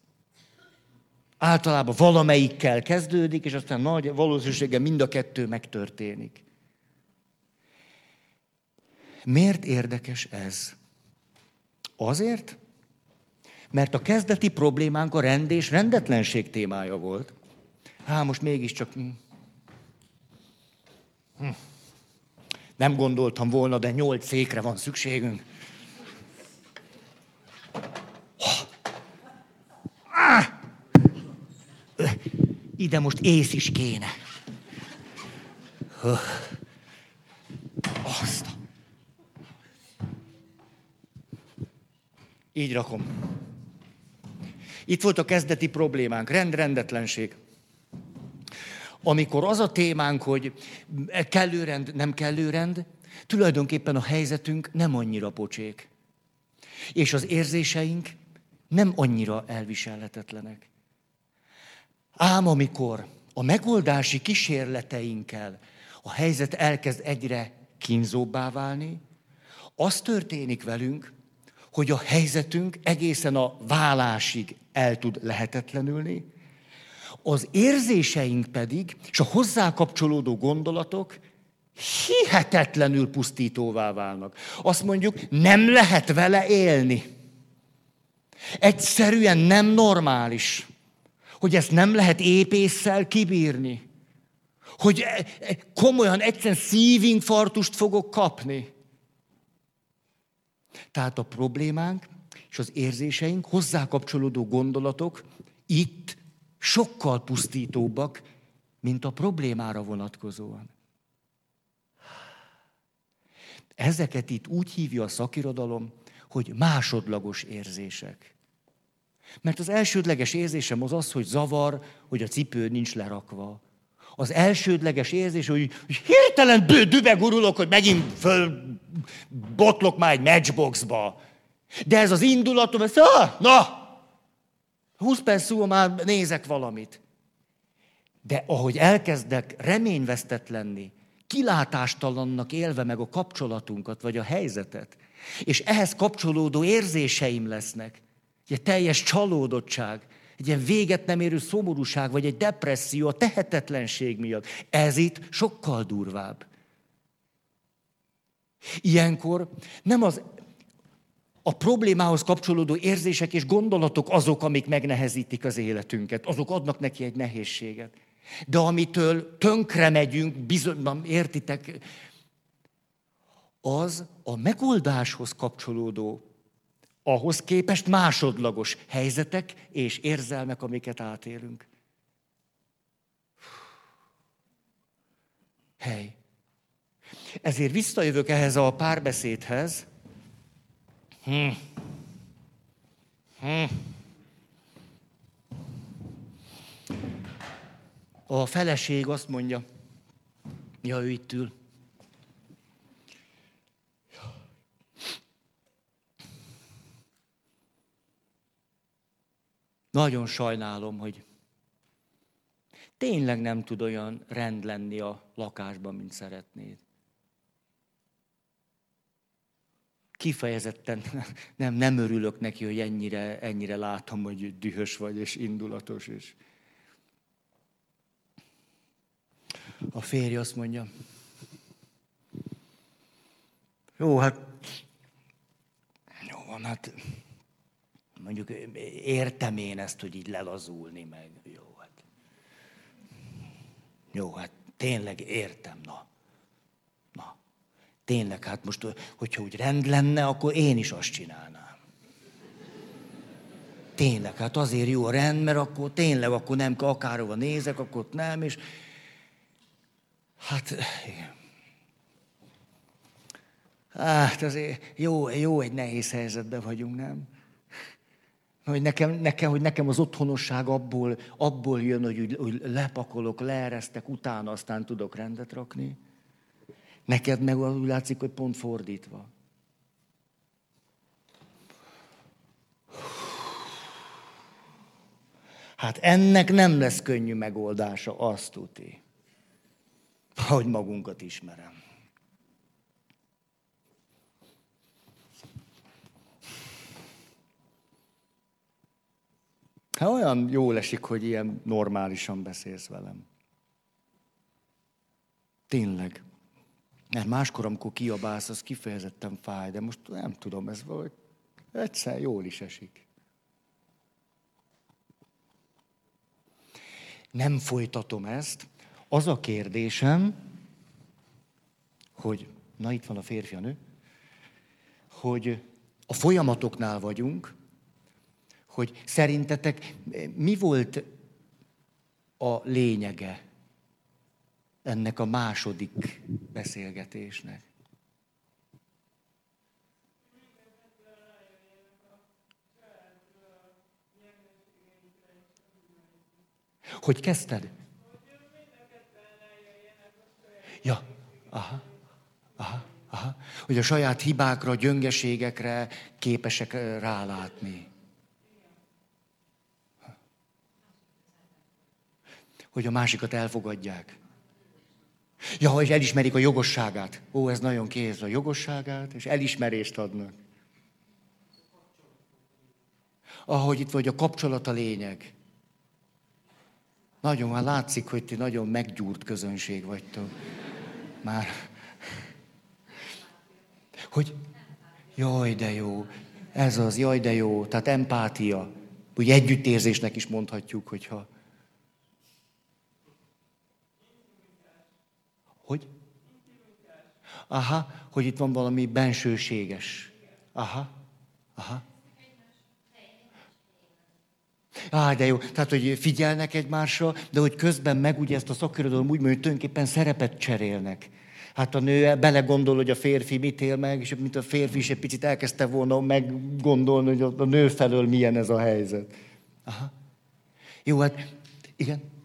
Általában valamelyikkel kezdődik, és aztán nagy valószínűséggel mind a kettő megtörténik. Miért érdekes ez? Azért, mert a kezdeti problémánk a rend és rendetlenség témája volt. Há, most mégiscsak... Hm. hm. Nem gondoltam volna, de nyolc székre van szükségünk. Ide most ész is kéne. Azt. Így rakom. Itt volt a kezdeti problémánk, rend, rendetlenség. Amikor az a témánk, hogy kellő rend, nem kellő rend, tulajdonképpen a helyzetünk nem annyira pocsék. És az érzéseink nem annyira elviselhetetlenek. Ám amikor a megoldási kísérleteinkkel a helyzet elkezd egyre kínzóbbá válni, az történik velünk, hogy a helyzetünk egészen a válásig el tud lehetetlenülni, az érzéseink pedig, és a hozzá kapcsolódó gondolatok hihetetlenül pusztítóvá válnak. Azt mondjuk, nem lehet vele élni. Egyszerűen nem normális, hogy ezt nem lehet épésszel kibírni. Hogy e, e, komolyan egyszerűen szívinfarktust fogok kapni. Tehát a problémánk és az érzéseink, hozzá kapcsolódó gondolatok itt sokkal pusztítóbbak, mint a problémára vonatkozóan. Ezeket itt úgy hívja a szakirodalom, hogy másodlagos érzések. Mert az elsődleges érzésem az az, hogy zavar, hogy a cipő nincs lerakva. Az elsődleges érzés, hogy, hogy hirtelen dübegurulok, hogy megint föl botlok már egy matchboxba. De ez az indulatom, ez, ah, na, 20 perc múlva már nézek valamit. De ahogy elkezdek reményvesztett lenni, kilátástalannak élve meg a kapcsolatunkat, vagy a helyzetet, és ehhez kapcsolódó érzéseim lesznek, egy teljes csalódottság, egy ilyen véget nem érő szomorúság, vagy egy depresszió a tehetetlenség miatt. Ez itt sokkal durvább. Ilyenkor nem az a problémához kapcsolódó érzések és gondolatok azok, amik megnehezítik az életünket, azok adnak neki egy nehézséget. De amitől tönkre megyünk, bizony, értitek, az a megoldáshoz kapcsolódó, ahhoz képest másodlagos helyzetek és érzelmek, amiket átélünk. Hely. Ezért visszajövök ehhez a párbeszédhez. Hm. Hm. A feleség azt mondja, ja, ő itt ül. Nagyon sajnálom, hogy tényleg nem tud olyan rend lenni a lakásban, mint szeretnéd. Kifejezetten nem, nem örülök neki, hogy ennyire, ennyire látom, hogy dühös vagy és indulatos. És... A férj azt mondja, jó, hát jó van, hát mondjuk értem én ezt, hogy így lelazulni meg. Jó, hát, jó, hát tényleg értem, na. Na, tényleg, hát most, hogyha úgy rend lenne, akkor én is azt csinálnám. Tényleg, hát azért jó a rend, mert akkor tényleg, akkor nem akárhova nézek, akkor nem, és hát, igen. Hát azért jó, jó egy nehéz helyzetben vagyunk, nem? Hogy nekem, nekem, hogy nekem az otthonosság abból, abból jön, hogy úgy lepakolok, leeresztek, utána aztán tudok rendet rakni. Neked meg úgy látszik, hogy pont fordítva. Hát ennek nem lesz könnyű megoldása, azt tuti. Hogy magunkat ismerem. Hát olyan jól esik, hogy ilyen normálisan beszélsz velem. Tényleg. Mert máskor, amikor kiabálsz, az kifejezetten fáj, de most nem tudom, ez valahogy egyszer jól is esik. Nem folytatom ezt. Az a kérdésem, hogy, na itt van a férfi, a nő, hogy a folyamatoknál vagyunk, hogy szerintetek mi volt a lényege ennek a második beszélgetésnek? Hogy kezdted? Ja, aha, aha, aha. Hogy a saját hibákra, gyöngeségekre képesek rálátni. Hogy a másikat elfogadják. Ja, hogy elismerik a jogosságát. Ó, ez nagyon kéz a jogosságát, és elismerést adnak. Ahogy itt vagy a kapcsolat a lényeg. Nagyon már látszik, hogy ti nagyon meggyúrt közönség vagytok. Már. Hogy, jaj, de jó. Ez az, jaj, de jó. Tehát empátia. Úgy együttérzésnek is mondhatjuk, hogyha Hogy? Aha, hogy itt van valami bensőséges. Aha, aha. Á, de jó. Tehát, hogy figyelnek egymásra, de hogy közben meg ugye ezt a szakirodalom úgy mondja, hogy tulajdonképpen szerepet cserélnek. Hát a nő belegondol, hogy a férfi mit él meg, és mint a férfi is egy picit elkezdte volna meggondolni, hogy a nő felől milyen ez a helyzet. Aha. Jó, hát igen.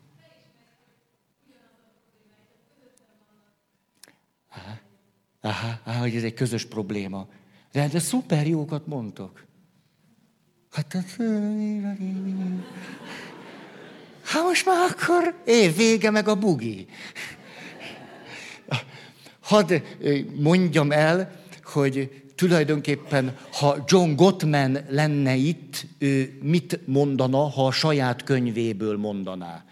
Aha, aha hogy ez egy közös probléma. De, de szuper jókat mondtok. Hát, hát, hát most már akkor év vége meg a bugi. Hadd mondjam el, hogy tulajdonképpen, ha John Gottman lenne itt, ő mit mondana, ha a saját könyvéből mondaná.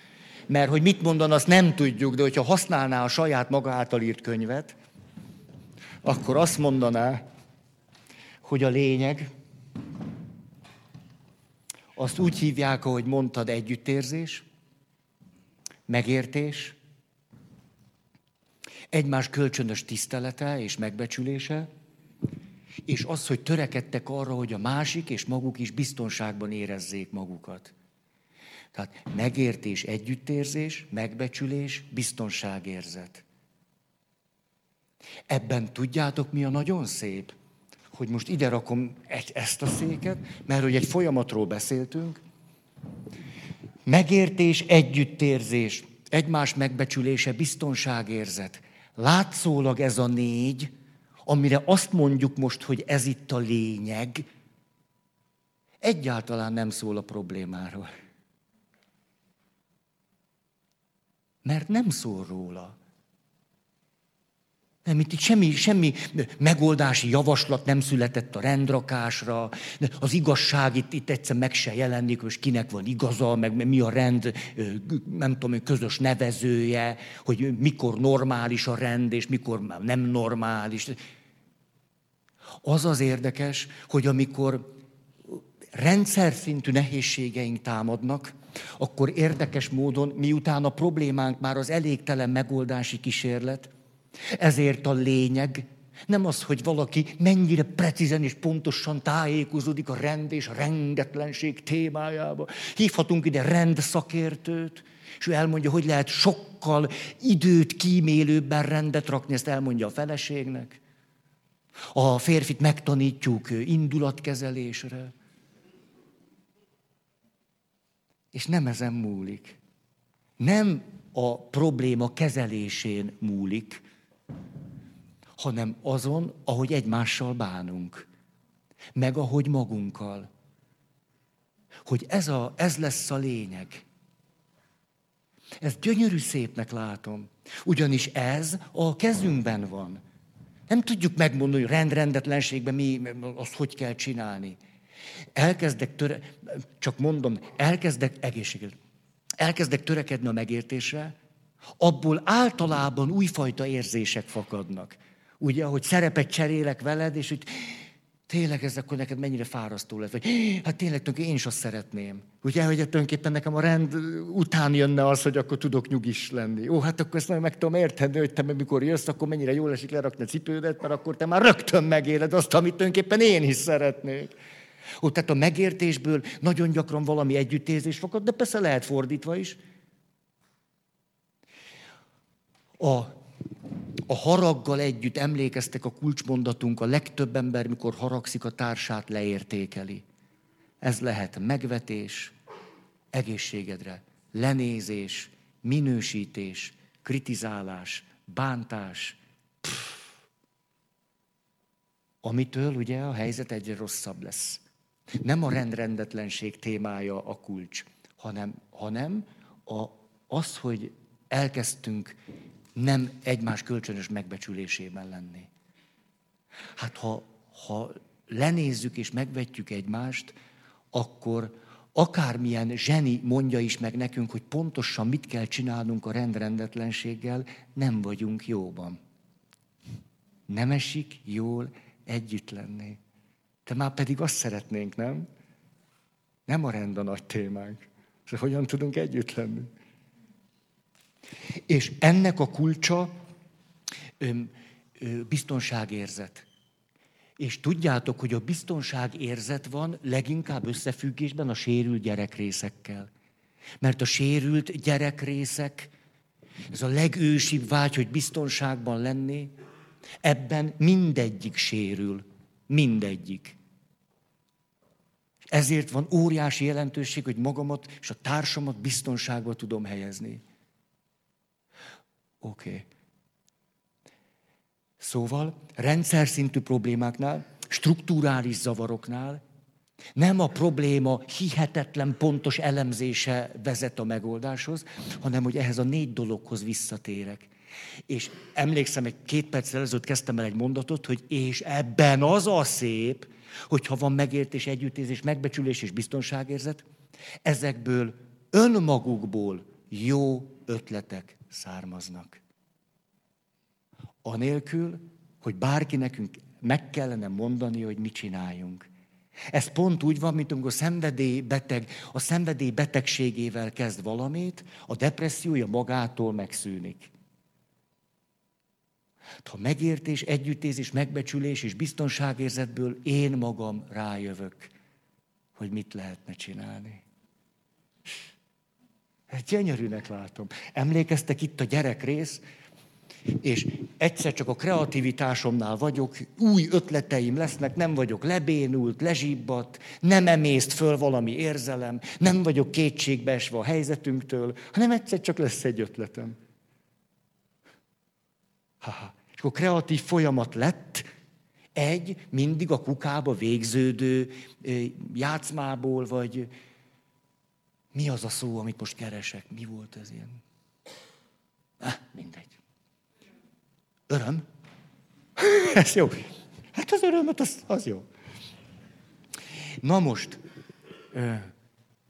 Mert hogy mit mondana, azt nem tudjuk, de hogyha használná a saját maga által írt könyvet, akkor azt mondaná, hogy a lényeg, azt úgy hívják, ahogy mondtad, együttérzés, megértés, egymás kölcsönös tisztelete és megbecsülése, és az, hogy törekedtek arra, hogy a másik és maguk is biztonságban érezzék magukat. Tehát megértés, együttérzés, megbecsülés, biztonságérzet. Ebben tudjátok, mi a nagyon szép? Hogy most ide rakom egy, ezt a széket, mert hogy egy folyamatról beszéltünk. Megértés, együttérzés, egymás megbecsülése, biztonságérzet. Látszólag ez a négy, amire azt mondjuk most, hogy ez itt a lényeg, egyáltalán nem szól a problémáról. Mert nem szól róla. Nem, itt, itt semmi, semmi megoldási javaslat nem született a rendrakásra, az igazság itt, itt egyszer meg se jelenik, hogy kinek van igaza, meg mi a rend, nem tudom, közös nevezője, hogy mikor normális a rend, és mikor nem normális. Az az érdekes, hogy amikor rendszer szintű nehézségeink támadnak, akkor érdekes módon, miután a problémánk már az elégtelen megoldási kísérlet, ezért a lényeg nem az, hogy valaki mennyire precízen és pontosan tájékozódik a rend és a rendetlenség témájába. Hívhatunk ide rendszakértőt, és ő elmondja, hogy lehet sokkal időt kímélőbben rendet rakni, ezt elmondja a feleségnek. A férfit megtanítjuk indulatkezelésre. És nem ezen múlik. Nem a probléma kezelésén múlik, hanem azon, ahogy egymással bánunk, meg ahogy magunkkal. Hogy ez, a, ez lesz a lényeg. Ez gyönyörű szépnek látom. Ugyanis ez a kezünkben van. Nem tudjuk megmondani, hogy rendrendetlenségben mi, azt hogy kell csinálni. Elkezdek töre, csak mondom, elkezdek egészséget. Elkezdek törekedni a megértésre, abból általában újfajta érzések fakadnak. Ugye, hogy szerepet cserélek veled, és hogy tényleg ez akkor neked mennyire fárasztó lesz, vagy hát tényleg tönké, én is azt szeretném. Ugye, hogy tulajdonképpen nekem a rend után jönne az, hogy akkor tudok nyugis lenni. Ó, hát akkor ezt nagyon meg tudom érteni, hogy te mikor jössz, akkor mennyire jól esik lerakni a cipődet, mert akkor te már rögtön megéled azt, amit tulajdonképpen én is szeretnék. Ó, tehát a megértésből nagyon gyakran valami együttérzés fakad, de persze lehet fordítva is. A a haraggal együtt emlékeztek a kulcsmondatunk, a legtöbb ember, mikor haragszik a társát, leértékeli. Ez lehet megvetés, egészségedre, lenézés, minősítés, kritizálás, bántás. Pff. Amitől ugye a helyzet egyre rosszabb lesz. Nem a rendrendetlenség témája a kulcs, hanem, hanem a, az, hogy elkezdtünk nem egymás kölcsönös megbecsülésében lenni. Hát ha, ha lenézzük és megvetjük egymást, akkor akármilyen zseni mondja is meg nekünk, hogy pontosan mit kell csinálnunk a rendrendetlenséggel, nem vagyunk jóban. Nem esik jól együtt lenni. De már pedig azt szeretnénk, nem? Nem a rend a nagy témánk. Szóval hogyan tudunk együtt lenni? És ennek a kulcsa ö, ö, biztonságérzet. És tudjátok, hogy a biztonságérzet van leginkább összefüggésben a sérült gyerekrészekkel. Mert a sérült gyerekrészek ez a legősibb vágy, hogy biztonságban lenni, ebben mindegyik sérül. Mindegyik. Ezért van óriási jelentőség, hogy magamat és a társamat biztonságba tudom helyezni. Oké. Okay. Szóval rendszer szintű problémáknál, strukturális zavaroknál nem a probléma hihetetlen pontos elemzése vezet a megoldáshoz, hanem hogy ehhez a négy dologhoz visszatérek. És emlékszem, egy két perccel ezelőtt kezdtem el egy mondatot, hogy és ebben az a szép, hogyha van megértés, együttézés, megbecsülés és biztonságérzet, ezekből önmagukból jó ötletek származnak. Anélkül, hogy bárki nekünk meg kellene mondani, hogy mit csináljunk. Ez pont úgy van, mint amikor szenvedélybeteg a szenvedély betegségével kezd valamit, a depressziója magától megszűnik. Ha megértés, együttézés, megbecsülés és biztonságérzetből én magam rájövök, hogy mit lehetne csinálni. Gyönyörűnek látom. Emlékeztek itt a gyerek rész, és egyszer csak a kreativitásomnál vagyok, új ötleteim lesznek, nem vagyok lebénult, lezsibbat, nem emészt föl valami érzelem, nem vagyok kétségbeesve a helyzetünktől, hanem egyszer csak lesz egy ötletem. Ha-ha. És akkor kreatív folyamat lett, egy mindig a kukába végződő játszmából, vagy mi az a szó, amit most keresek? Mi volt ez ilyen? Ah, mindegy. Öröm? Ez jó. Hát az örömet, az, az jó. Na most,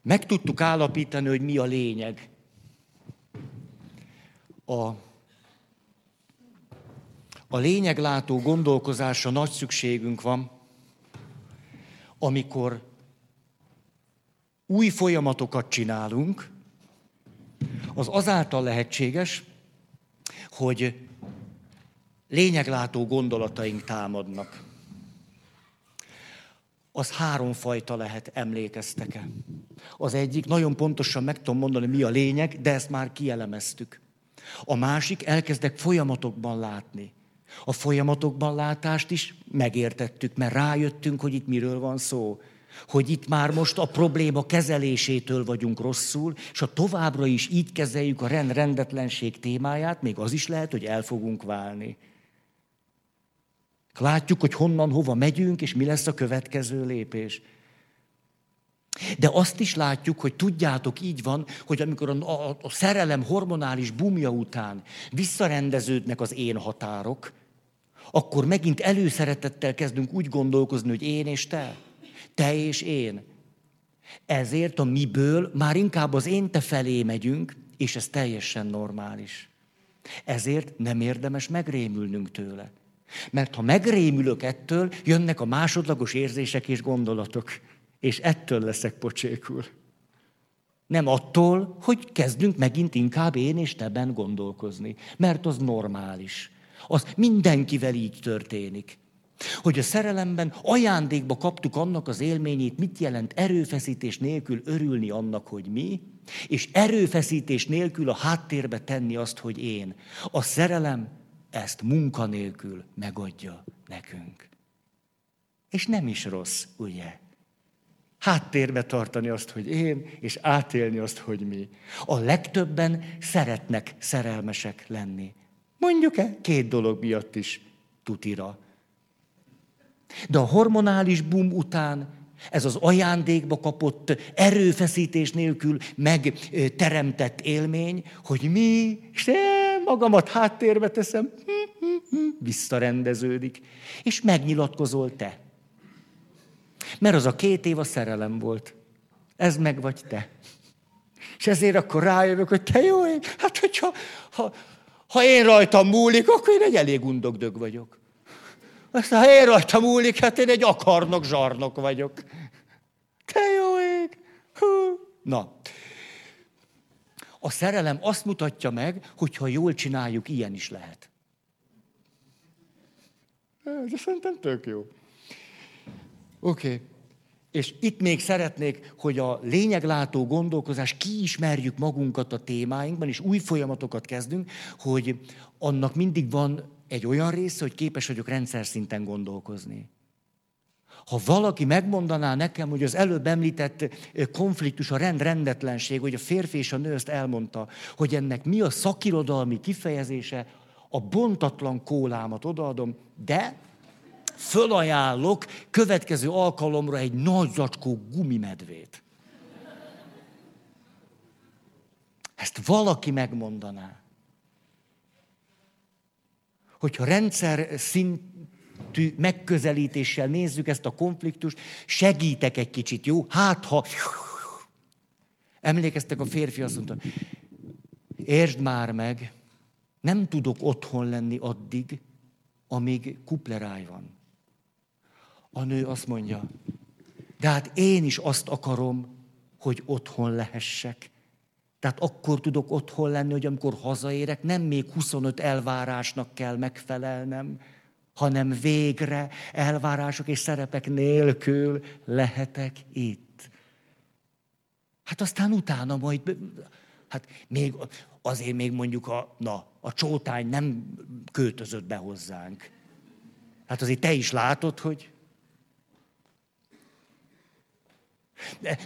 meg tudtuk állapítani, hogy mi a lényeg. A, a lényeglátó gondolkozásra nagy szükségünk van, amikor új folyamatokat csinálunk, az azáltal lehetséges, hogy lényeglátó gondolataink támadnak. Az háromfajta lehet, emlékeztek-e? Az egyik, nagyon pontosan meg tudom mondani, mi a lényeg, de ezt már kielemeztük. A másik, elkezdek folyamatokban látni. A folyamatokban látást is megértettük, mert rájöttünk, hogy itt miről van szó. Hogy itt már most a probléma kezelésétől vagyunk rosszul, és ha továbbra is így kezeljük a rend rendetlenség témáját, még az is lehet, hogy el fogunk válni. Látjuk, hogy honnan, hova megyünk, és mi lesz a következő lépés. De azt is látjuk, hogy tudjátok, így van, hogy amikor a, a, a szerelem hormonális bumja után visszarendeződnek az én határok, akkor megint előszeretettel kezdünk úgy gondolkozni, hogy én és te, te és én. Ezért a miből már inkább az én te felé megyünk, és ez teljesen normális. Ezért nem érdemes megrémülnünk tőle. Mert ha megrémülök ettől, jönnek a másodlagos érzések és gondolatok. És ettől leszek pocsékul. Nem attól, hogy kezdünk megint inkább én és teben gondolkozni. Mert az normális. Az mindenkivel így történik. Hogy a szerelemben ajándékba kaptuk annak az élményét, mit jelent erőfeszítés nélkül örülni annak, hogy mi, és erőfeszítés nélkül a háttérbe tenni azt, hogy én. A szerelem ezt munkanélkül megadja nekünk. És nem is rossz, ugye? Háttérbe tartani azt, hogy én, és átélni azt, hogy mi. A legtöbben szeretnek szerelmesek lenni. Mondjuk-e két dolog miatt is tutira. De a hormonális bum után ez az ajándékba kapott erőfeszítés nélkül megteremtett élmény, hogy mi, és magamat háttérbe teszem, visszarendeződik, és megnyilatkozol te. Mert az a két év a szerelem volt. Ez meg vagy te. És ezért akkor rájövök, hogy te jó ég, hát hogyha ha, ha én rajtam múlik, akkor én egy elég undogdög vagyok. Aztán ha én rajtam múlik, hát én egy akarnok zsarnok vagyok. Te jó ég! Hú. Na, a szerelem azt mutatja meg, hogy ha jól csináljuk, ilyen is lehet. De szerintem tök jó. Oké. Okay. És itt még szeretnék, hogy a lényeglátó gondolkozás kiismerjük magunkat a témáinkban, és új folyamatokat kezdünk, hogy annak mindig van egy olyan része, hogy képes vagyok rendszer szinten gondolkozni. Ha valaki megmondaná nekem, hogy az előbb említett konfliktus, a rend, rendetlenség, hogy a férfi és a nő ezt elmondta, hogy ennek mi a szakirodalmi kifejezése, a bontatlan kólámat odaadom, de fölajánlok következő alkalomra egy nagy zacskó gumimedvét. Ezt valaki megmondaná. Hogyha rendszer szintű megközelítéssel nézzük ezt a konfliktust, segítek egy kicsit, jó? Hát, ha... Emlékeztek, a férfi azt mondta, értsd már meg, nem tudok otthon lenni addig, amíg kupleráj van. A nő azt mondja, de hát én is azt akarom, hogy otthon lehessek. Tehát akkor tudok otthon lenni, hogy amikor hazaérek, nem még 25 elvárásnak kell megfelelnem, hanem végre elvárások és szerepek nélkül lehetek itt. Hát aztán utána majd, hát még azért még mondjuk a, na, a csótány nem költözött be hozzánk. Hát azért te is látod, hogy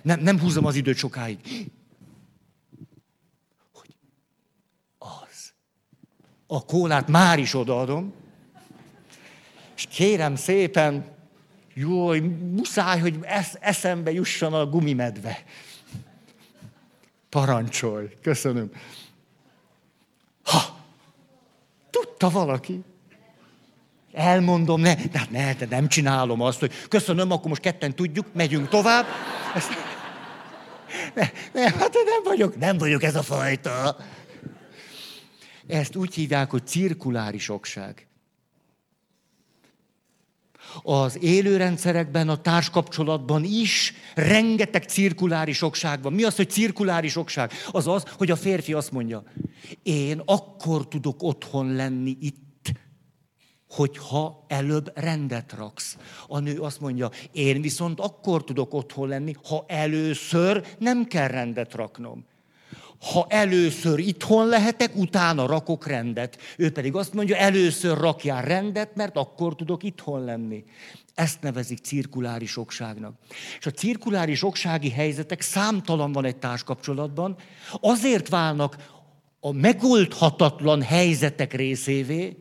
Nem, nem húzom az időt sokáig. Hogy az. A kólát már is odaadom, és kérem szépen, jó, muszáj, hogy esz, eszembe jusson a gumimedve. Parancsolj, köszönöm. Ha, tudta valaki. Elmondom, ne, de hát ne, de nem csinálom azt, hogy köszönöm, akkor most ketten tudjuk, megyünk tovább. Ezt, ne, ne, hát nem vagyok, nem vagyok ez a fajta. Ezt úgy hívják, hogy cirkuláris okság. Az élőrendszerekben, a társkapcsolatban is rengeteg cirkuláris okság van. Mi az, hogy cirkuláris okság? Az az, hogy a férfi azt mondja, én akkor tudok otthon lenni itt, hogyha előbb rendet raksz. A nő azt mondja, én viszont akkor tudok otthon lenni, ha először nem kell rendet raknom. Ha először itthon lehetek, utána rakok rendet. Ő pedig azt mondja, először rakjál rendet, mert akkor tudok itthon lenni. Ezt nevezik cirkuláris okságnak. És a cirkuláris oksági helyzetek számtalan van egy társkapcsolatban, azért válnak a megoldhatatlan helyzetek részévé,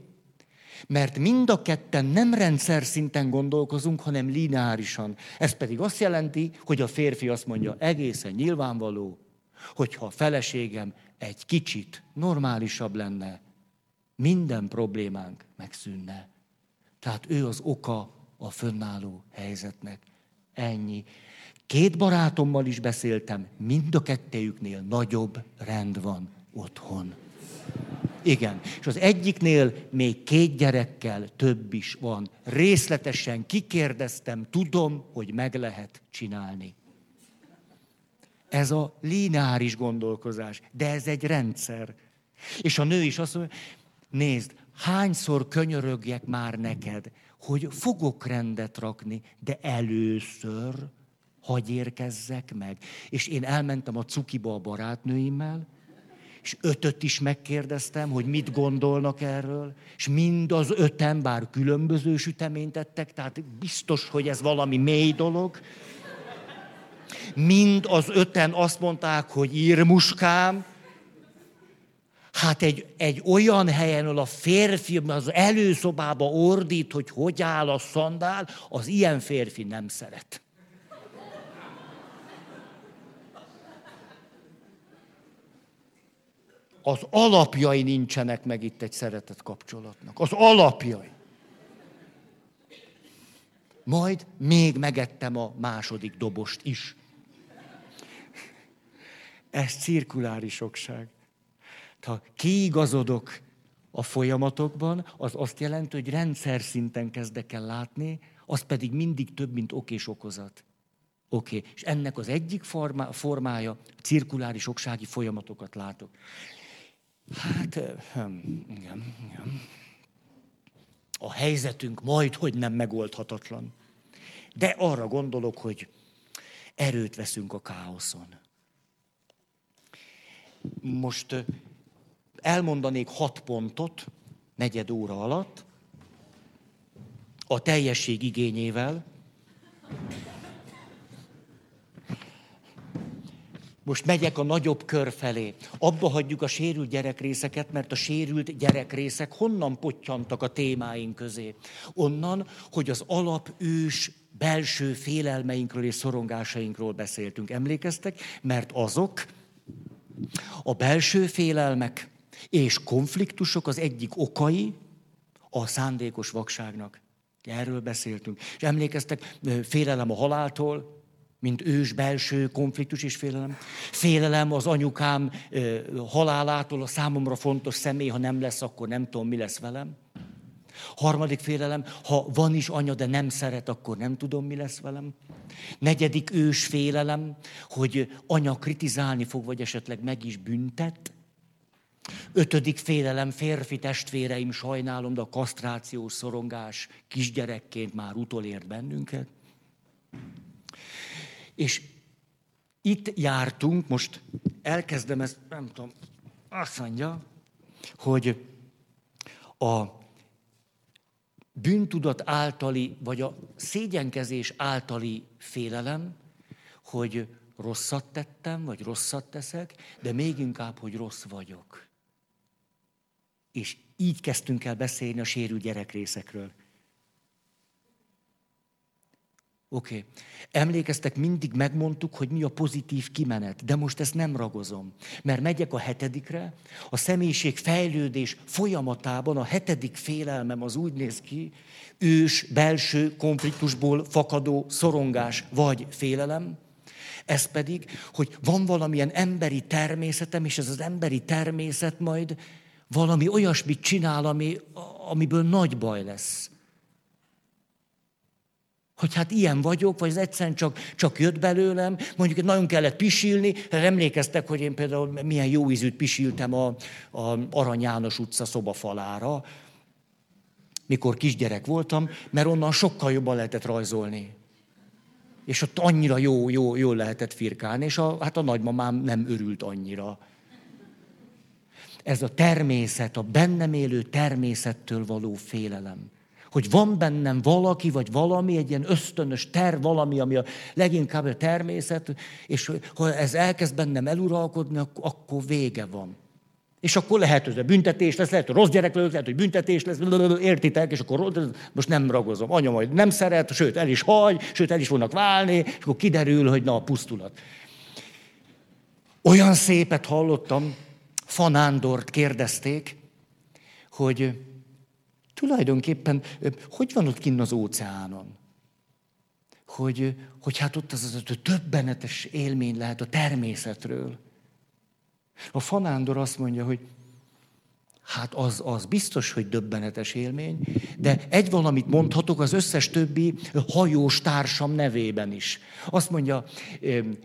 mert mind a ketten nem rendszer szinten gondolkozunk, hanem lineárisan. Ez pedig azt jelenti, hogy a férfi azt mondja, egészen nyilvánvaló, hogyha a feleségem egy kicsit normálisabb lenne, minden problémánk megszűnne. Tehát ő az oka a fönnálló helyzetnek. Ennyi. Két barátommal is beszéltem, mind a kettejüknél nagyobb rend van otthon. Igen. És az egyiknél még két gyerekkel több is van. Részletesen kikérdeztem, tudom, hogy meg lehet csinálni. Ez a lineáris gondolkozás, de ez egy rendszer. És a nő is azt mondja, nézd, hányszor könyörögjek már neked, hogy fogok rendet rakni, de először hagy érkezzek meg. És én elmentem a cukiba a barátnőimmel, és ötöt is megkérdeztem, hogy mit gondolnak erről, és mind az öten, bár különböző süteményt tettek, tehát biztos, hogy ez valami mély dolog. Mind az öten azt mondták, hogy írmuskám, Hát egy, egy olyan helyen, ahol a férfi az előszobába ordít, hogy hogy áll a szandál, az ilyen férfi nem szeret. az alapjai nincsenek meg itt egy szeretett kapcsolatnak. Az alapjai. Majd még megettem a második dobost is. Ez cirkuláris okság. Ha kiigazodok a folyamatokban, az azt jelenti, hogy rendszer szinten kezdek el látni, az pedig mindig több, mint ok és okozat. Oké, okay. és ennek az egyik formá, formája cirkuláris oksági folyamatokat látok. Hát, igen, igen. A helyzetünk majd, hogy nem megoldhatatlan. De arra gondolok, hogy Erőt veszünk a káoszon. Most elmondanék hat pontot, negyed óra alatt, a teljesség igényével. Most megyek a nagyobb kör felé. Abba hagyjuk a sérült gyerekrészeket, mert a sérült gyerekrészek honnan pottyantak a témáink közé? Onnan, hogy az alapős belső félelmeinkről és szorongásainkról beszéltünk. Emlékeztek? Mert azok a belső félelmek és konfliktusok az egyik okai a szándékos vakságnak. Erről beszéltünk. És emlékeztek, félelem a haláltól, mint ős belső konfliktus és félelem. Félelem az anyukám halálától, a számomra fontos személy, ha nem lesz, akkor nem tudom, mi lesz velem. Harmadik félelem, ha van is anya, de nem szeret, akkor nem tudom, mi lesz velem. Negyedik ős félelem, hogy anya kritizálni fog, vagy esetleg meg is büntet. Ötödik félelem, férfi testvéreim, sajnálom, de a kasztrációs szorongás kisgyerekként már utolért bennünket. És itt jártunk, most elkezdem ezt, nem tudom, azt mondja, hogy a bűntudat általi, vagy a szégyenkezés általi félelem, hogy rosszat tettem, vagy rosszat teszek, de még inkább, hogy rossz vagyok. És így kezdtünk el beszélni a sérült gyerekrészekről. Oké. Okay. Emlékeztek, mindig megmondtuk, hogy mi a pozitív kimenet, de most ezt nem ragozom. Mert megyek a hetedikre, a személyiség fejlődés folyamatában a hetedik félelmem az úgy néz ki, ős, belső konfliktusból fakadó szorongás vagy félelem, ez pedig, hogy van valamilyen emberi természetem, és ez az emberi természet majd valami olyasmit csinál, ami, amiből nagy baj lesz hogy hát ilyen vagyok, vagy ez egyszerűen csak, csak jött belőlem, mondjuk nagyon kellett pisilni, emlékeztek, hogy én például milyen jó ízűt pisiltem a, a Arany János utca szobafalára, mikor kisgyerek voltam, mert onnan sokkal jobban lehetett rajzolni. És ott annyira jó, jó, jól lehetett firkálni, és a, hát a nagymamám nem örült annyira. Ez a természet, a bennem élő természettől való félelem hogy van bennem valaki, vagy valami, egy ilyen ösztönös ter, valami, ami a leginkább a természet, és ha ez elkezd bennem eluralkodni, akkor vége van. És akkor lehet, hogy büntetés lesz, lehet, hogy rossz gyerek lesz, lehet, hogy büntetés lesz, értitek, és akkor most nem ragozom. Anya majd nem szeret, sőt, el is hagy, sőt, el is fognak válni, és akkor kiderül, hogy na, a pusztulat. Olyan szépet hallottam, Fanándort kérdezték, hogy tulajdonképpen, hogy van ott kinn az óceánon? Hogy, hogy hát ott az, az, az többenetes élmény lehet a természetről. A fanándor azt mondja, hogy hát az, az biztos, hogy döbbenetes élmény, de egy valamit mondhatok az összes többi hajós társam nevében is. Azt mondja,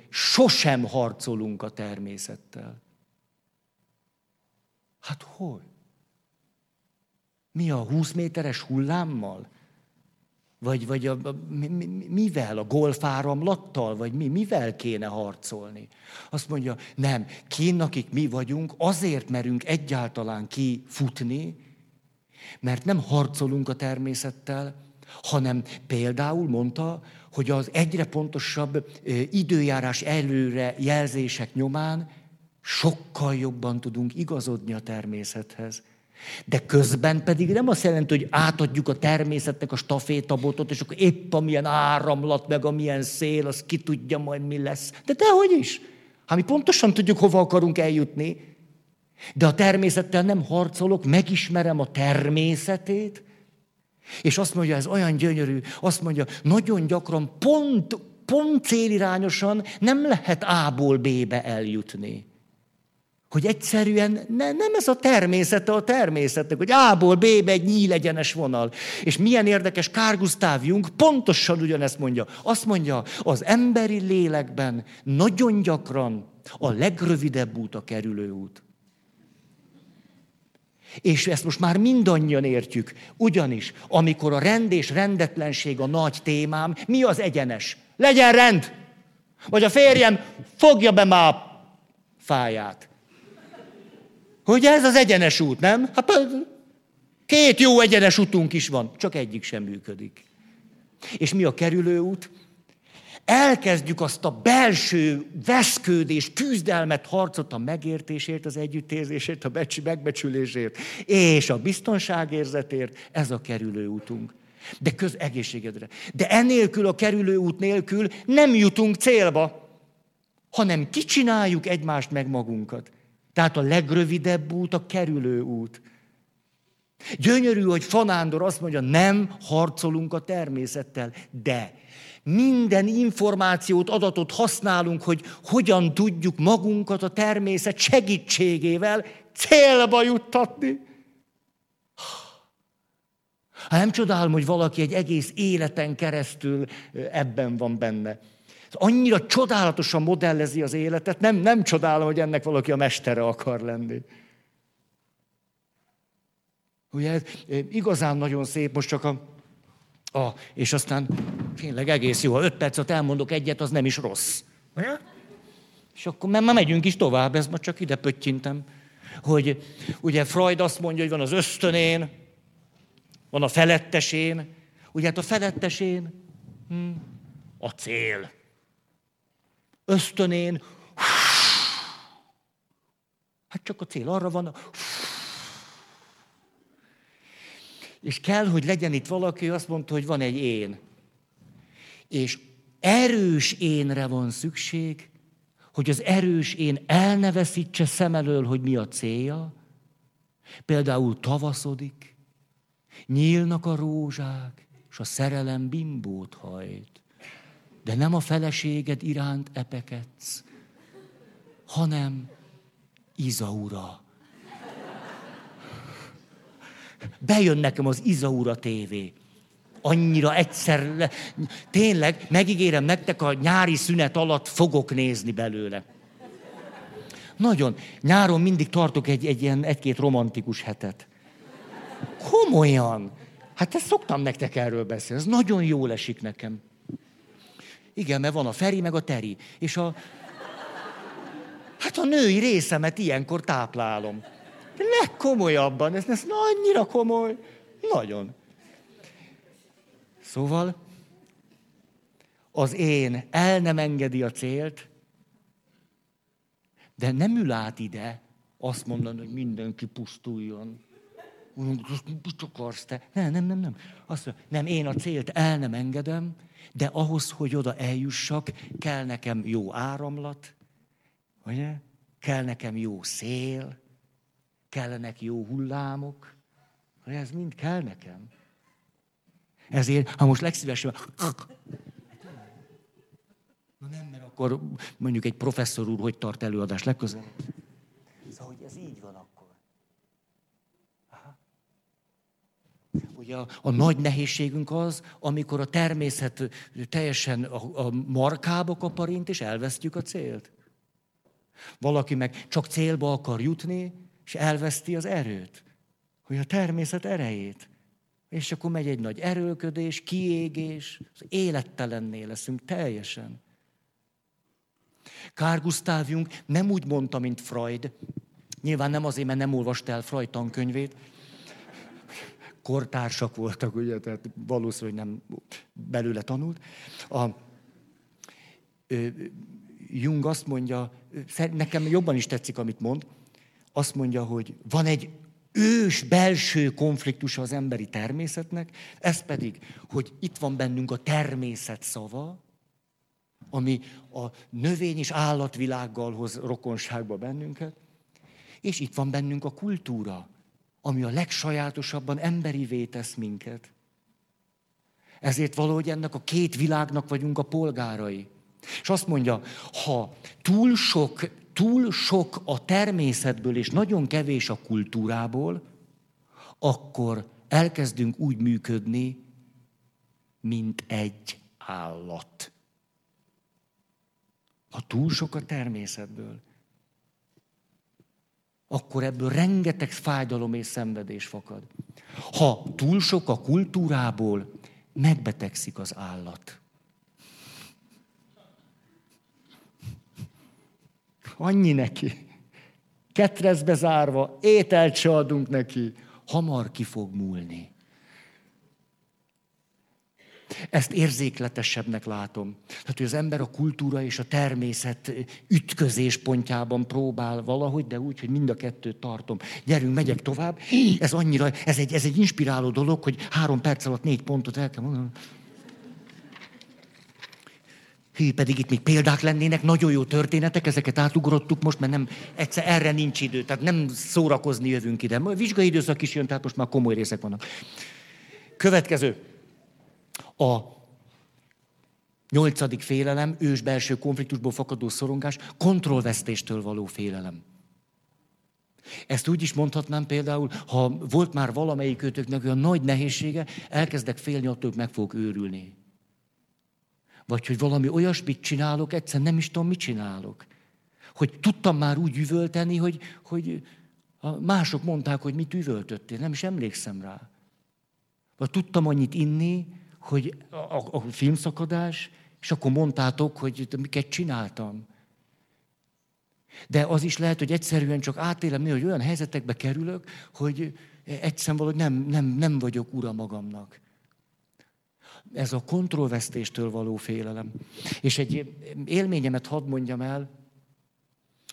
sosem harcolunk a természettel. Hát hogy? Mi a 20 méteres hullámmal? Vagy, vagy a, a, mivel? A golfáramlattal? Vagy mi? Mivel kéne harcolni? Azt mondja, nem, kén, akik mi vagyunk, azért merünk egyáltalán kifutni, mert nem harcolunk a természettel, hanem például mondta, hogy az egyre pontosabb időjárás előre jelzések nyomán sokkal jobban tudunk igazodni a természethez. De közben pedig nem azt jelenti, hogy átadjuk a természetnek a stafétabotot, és akkor épp amilyen áramlat, meg amilyen szél, az ki tudja majd mi lesz. De dehogy is. Hát mi pontosan tudjuk, hova akarunk eljutni. De a természettel nem harcolok, megismerem a természetét, és azt mondja, ez olyan gyönyörű, azt mondja, nagyon gyakran pont, pont célirányosan nem lehet A-ból B-be eljutni. Hogy egyszerűen ne, nem ez a természete a természetnek, hogy A-ból B-be egy nyíl egyenes vonal. És milyen érdekes, Carl Gustav Jung pontosan ugyanezt mondja. Azt mondja, az emberi lélekben nagyon gyakran a legrövidebb út a kerülő út. És ezt most már mindannyian értjük. Ugyanis, amikor a rend és rendetlenség a nagy témám, mi az egyenes? Legyen rend! Vagy a férjem fogja be már fáját. Hogy ez az egyenes út, nem? Hát két jó egyenes utunk is van, csak egyik sem működik. És mi a kerülő út? elkezdjük azt a belső veszkődés, küzdelmet, harcot a megértésért, az együttérzésért, a megbecsülésért és a biztonságérzetért, ez a kerülő útunk. De köz egészségedre. De enélkül, a kerülő út nélkül nem jutunk célba, hanem kicsináljuk egymást meg magunkat. Tehát a legrövidebb út a kerülő út. Gyönyörű, hogy Fanándor azt mondja, nem harcolunk a természettel, de minden információt, adatot használunk, hogy hogyan tudjuk magunkat a természet segítségével célba juttatni. Hát nem csodálom, hogy valaki egy egész életen keresztül ebben van benne. Annyira csodálatosan modellezi az életet, nem, nem csodálom, hogy ennek valaki a mestere akar lenni. Ugye igazán nagyon szép, most csak a a, és aztán tényleg egész jó, ha öt percet elmondok egyet, az nem is rossz. És akkor már megyünk is tovább, ez most csak ide pöttyintem. Hogy ugye Freud azt mondja, hogy van az ösztönén, van a felettesén. Ugye hát a felettesén hm, a cél. Ösztönén, hát csak a cél arra van, és kell, hogy legyen itt valaki, azt mondta, hogy van egy én. És erős énre van szükség, hogy az erős én elneveszítse szem elől, hogy mi a célja. Például tavaszodik, nyílnak a rózsák, és a szerelem bimbót hajt. De nem a feleséged iránt epekedsz, hanem Izaura Bejön nekem az Izaura tévé. Annyira egyszer, le... tényleg, megígérem nektek, a nyári szünet alatt fogok nézni belőle. Nagyon. Nyáron mindig tartok egy, egy ilyen egy-két romantikus hetet. Komolyan. Hát ezt szoktam nektek erről beszélni. Ez nagyon jól esik nekem. Igen, mert van a Feri, meg a Teri. És a... Hát a női részemet ilyenkor táplálom legkomolyabban, ez, ez annyira komoly, nagyon. Szóval az én el nem engedi a célt, de nem ül át ide azt mondani, hogy mindenki pusztuljon. Mit akarsz te? Nem, nem, nem, nem. Azt mondja, nem, én a célt el nem engedem, de ahhoz, hogy oda eljussak, kell nekem jó áramlat, ugye? Kell nekem jó szél, kellenek jó hullámok, ez mind kell nekem. Ezért, ha most legszívesebben... Na nem, mert akkor mondjuk egy professzor úr hogy tart előadást legközelebb. Szóval, hogy ez így van akkor. Aha. Ugye a, a nagy nehézségünk az, amikor a természet teljesen a, a markába kaparint, és elvesztjük a célt. Valaki meg csak célba akar jutni, és elveszti az erőt, hogy a természet erejét. És akkor megy egy nagy erőködés, kiégés, az élettelenné leszünk teljesen. Kár nem úgy mondta, mint Freud. Nyilván nem azért, mert nem olvasta el Freud tankönyvét. Kortársak voltak, ugye, tehát valószínűleg nem belőle tanult. A, Jung azt mondja, nekem jobban is tetszik, amit mond, azt mondja, hogy van egy ős belső konfliktus az emberi természetnek, ez pedig, hogy itt van bennünk a természet szava, ami a növény és állatvilággal hoz rokonságba bennünket, és itt van bennünk a kultúra, ami a legsajátosabban emberivé tesz minket. Ezért valahogy ennek a két világnak vagyunk a polgárai. És azt mondja, ha túl sok túl sok a természetből és nagyon kevés a kultúrából, akkor elkezdünk úgy működni, mint egy állat. Ha túl sok a természetből, akkor ebből rengeteg fájdalom és szenvedés fakad. Ha túl sok a kultúrából, megbetegszik az állat. Annyi neki. Ketrezbe zárva, ételt se adunk neki. Hamar ki fog múlni. Ezt érzékletesebbnek látom. Tehát, hogy az ember a kultúra és a természet ütközés pontjában próbál valahogy, de úgy, hogy mind a kettőt tartom. Gyerünk, megyek tovább. Ez annyira, ez egy, ez egy inspiráló dolog, hogy három perc alatt négy pontot el kell mondani. Hű, pedig itt még példák lennének, nagyon jó történetek, ezeket átugrottuk most, mert nem, egyszer erre nincs idő, tehát nem szórakozni jövünk ide. Vizsgai időszak is jön, tehát most már komoly részek vannak. Következő. A nyolcadik félelem, ős belső konfliktusból fakadó szorongás, kontrollvesztéstől való félelem. Ezt úgy is mondhatnám például, ha volt már valamelyik őtöknek olyan nagy nehézsége, elkezdek félni attól, meg fogok őrülni. Vagy hogy valami olyasmit csinálok, egyszer nem is tudom, mit csinálok. Hogy tudtam már úgy üvölteni, hogy, hogy mások mondták, hogy mit üvöltöttél, nem is emlékszem rá. Vagy tudtam annyit inni, hogy a, a, a filmszakadás, és akkor mondtátok, hogy miket csináltam. De az is lehet, hogy egyszerűen csak átélem, hogy olyan helyzetekbe kerülök, hogy egyszerűen valahogy nem, nem, nem vagyok ura magamnak. Ez a kontrollvesztéstől való félelem. És egy élményemet hadd mondjam el,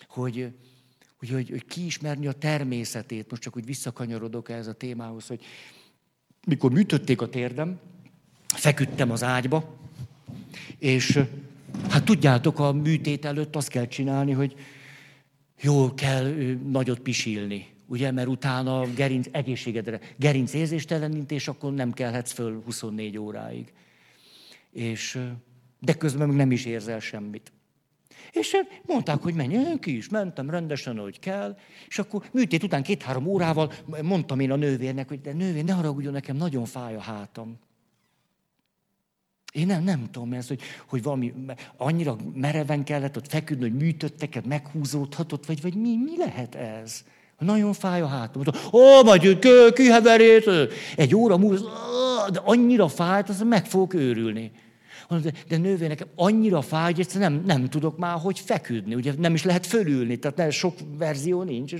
hogy, hogy, hogy, hogy kiismerni a természetét. Most csak úgy visszakanyarodok ehhez a témához, hogy mikor műtötték a térdem, feküdtem az ágyba, és hát tudjátok, a műtét előtt azt kell csinálni, hogy jól kell nagyot pisilni. Ugye, mert utána gerinc, egészségedre, gerinc érzéstelenítés, akkor nem kellhetsz föl 24 óráig. És, de közben meg nem is érzel semmit. És mondták, hogy menj, én ki is mentem rendesen, ahogy kell, és akkor műtét után két-három órával mondtam én a nővérnek, hogy de nővér, ne haragudjon, nekem nagyon fáj a hátam. Én nem, nem tudom ez, hogy, hogy valami annyira mereven kellett ott feküdni, hogy műtötteket, meghúzódhatott, vagy, vagy mi, mi lehet ez? Nagyon fáj a hátam. Ó, majd kiheverét, egy óra múlva, de annyira fájt, az meg fogok őrülni. De, de nővé, nekem annyira fáj, hogy egyszerűen nem, nem tudok már, hogy feküdni. Ugye nem is lehet fölülni, tehát nem, sok verzió nincs.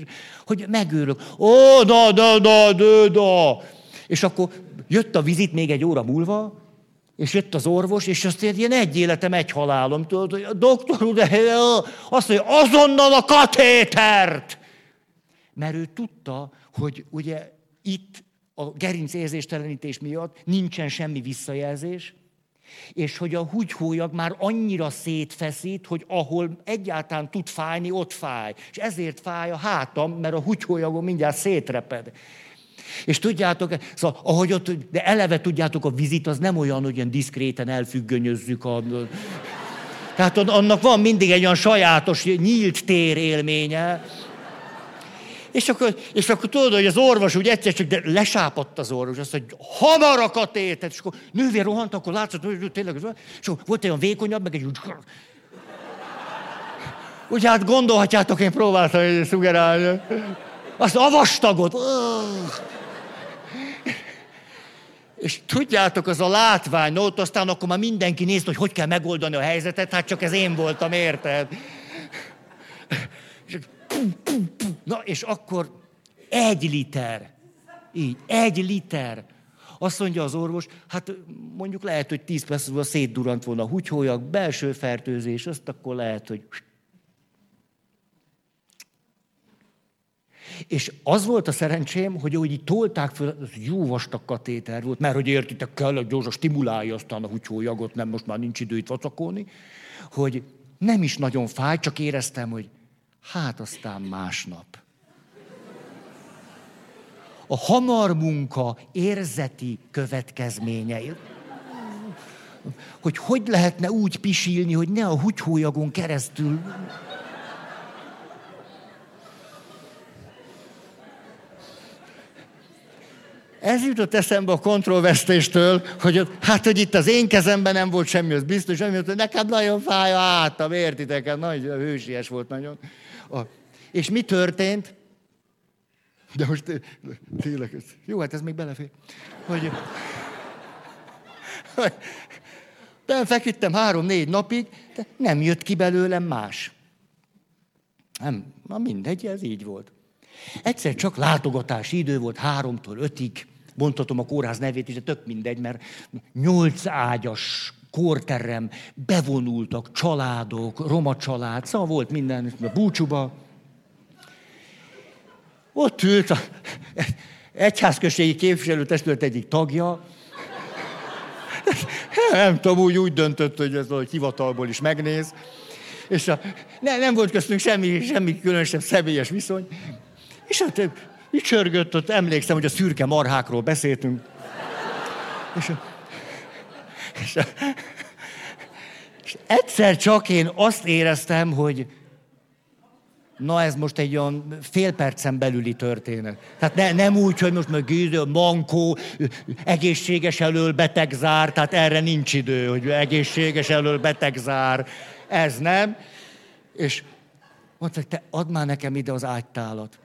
Hogy megőrök. Ó, da, da, da, da, da. És akkor jött a vizit még egy óra múlva, és jött az orvos, és azt ilyen egy életem, egy halálom. Tudod, hogy a doktor úr, azt mondja, azonnal a katétert! Mert ő tudta, hogy ugye itt a gerinc érzéstelenítés miatt nincsen semmi visszajelzés, és hogy a húgyhólyag már annyira szétfeszít, hogy ahol egyáltalán tud fájni, ott fáj. És ezért fáj a hátam, mert a húgyhólyagon mindjárt szétreped. És tudjátok, szóval, ahogy ott, de eleve tudjátok, a vizit az nem olyan, hogy ilyen diszkréten elfüggönyözzük a... Tehát annak van mindig egy olyan sajátos, nyílt tér élménye. És akkor, és akkor tudod, hogy az orvos úgy egyszer csak de lesápadt az orvos, azt mondja, hamar a katétet, és akkor nővér rohant, akkor látszott, hogy tényleg, és akkor volt olyan vékonyabb, meg egy úgy... Úgy hát gondolhatjátok, én próbáltam egy szugerálni. Azt a vastagot. És tudjátok, az a látvány, ott aztán akkor már mindenki nézte, hogy hogy kell megoldani a helyzetet, hát csak ez én voltam, érted? És, na, és akkor egy liter. Így, egy liter. Azt mondja az orvos, hát mondjuk lehet, hogy tíz perc múlva szétdurant volna a húgyhólyag, belső fertőzés, azt akkor lehet, hogy És az volt a szerencsém, hogy úgy így tolták föl, az jó vastag katéter volt, mert hogy értitek, kell, hogy gyorsan stimulálja aztán a húgyhólyagot, nem, most már nincs idő itt vacakolni, hogy nem is nagyon fáj, csak éreztem, hogy hát aztán másnap. A hamar munka érzeti következményei. Hogy hogy lehetne úgy pisilni, hogy ne a húgyhólyagon keresztül Ez jutott eszembe a kontrollvesztéstől, hogy hát, hogy itt az én kezemben nem volt semmi, az biztos, ami hogy nekem nagyon fáj a hátam, értitek? Nagy hősies volt nagyon. És mi történt? De most tényleg, jó, hát ez még belefér. Hogy, hogy feküdtem három-négy napig, de nem jött ki belőlem más. Nem, na mindegy, ez így volt. Egyszer csak látogatási idő volt háromtól ötig, mondhatom a kórház nevét is, de tök mindegy, mert nyolc ágyas kórterem, bevonultak családok, roma család, szóval volt minden, a búcsúba. Ott ült a egyházközségi képviselőtestület egyik tagja, nem tudom, úgy, úgy döntött, hogy ez valahogy hivatalból is megnéz. És a, ne, nem volt köztünk semmi, semmi különösebb személyes viszony. És hát így csörgött, ott emlékszem, hogy a szürke marhákról beszéltünk. És, a, és, a, és egyszer csak én azt éreztem, hogy na ez most egy olyan fél percen belüli történet. Tehát ne, nem úgy, hogy most meg gőző, mankó, egészséges elől beteg zár, tehát erre nincs idő, hogy egészséges elől beteg zár. Ez nem. És mondta, hogy te add már nekem ide az ágytálat.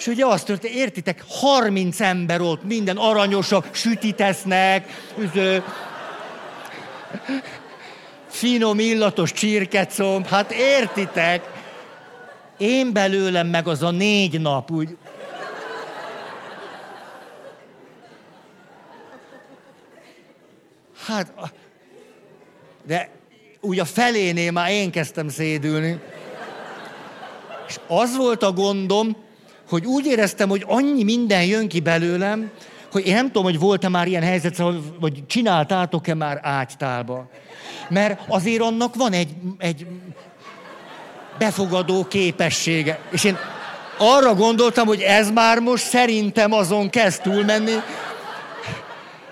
És ugye azt történt, értitek, 30 ember ott, minden aranyosak, sütitesznek, üző, finom, illatos csirkecomb, hát értitek, én belőlem meg az a négy nap, úgy... Hát, de úgy a felénél már én kezdtem szédülni. És az volt a gondom, hogy úgy éreztem, hogy annyi minden jön ki belőlem, hogy én nem tudom, hogy volt-e már ilyen helyzet, vagy csináltátok-e már ágytálba. Mert azért annak van egy, egy befogadó képessége. És én arra gondoltam, hogy ez már most szerintem azon kezd túlmenni,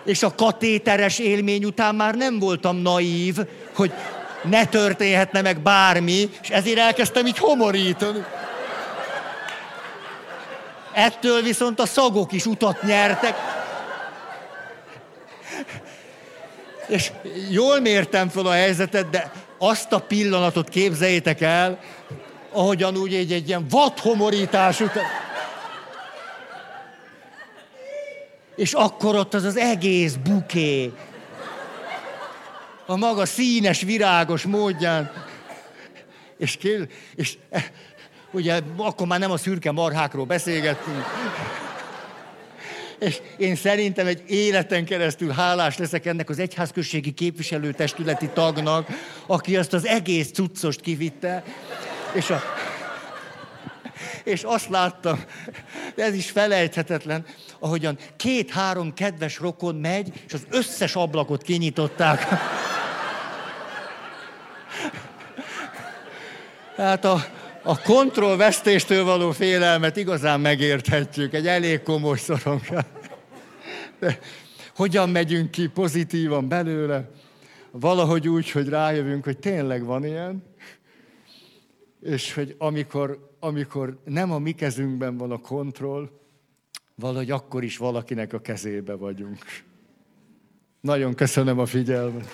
és a katéteres élmény után már nem voltam naív, hogy ne történhetne meg bármi, és ezért elkezdtem így homorítani. Ettől viszont a szagok is utat nyertek. És jól mértem fel a helyzetet, de azt a pillanatot képzeljétek el, ahogyan úgy egy, egy ilyen vadhomorítás után. És akkor ott az az egész buké, a maga színes, virágos módján. És, kér, és ugye akkor már nem a szürke marhákról beszélgettünk. És én szerintem egy életen keresztül hálás leszek ennek az egyházközségi képviselőtestületi tagnak, aki azt az egész cuccost kivitte. És, a, és azt láttam, de ez is felejthetetlen, ahogyan két-három kedves rokon megy, és az összes ablakot kinyitották. Tehát a, a kontrollvesztéstől való félelmet igazán megérthetjük, egy elég komoly szorongás. De hogyan megyünk ki pozitívan belőle? Valahogy úgy, hogy rájövünk, hogy tényleg van ilyen, és hogy amikor, amikor nem a mi kezünkben van a kontroll, valahogy akkor is valakinek a kezébe vagyunk. Nagyon köszönöm a figyelmet.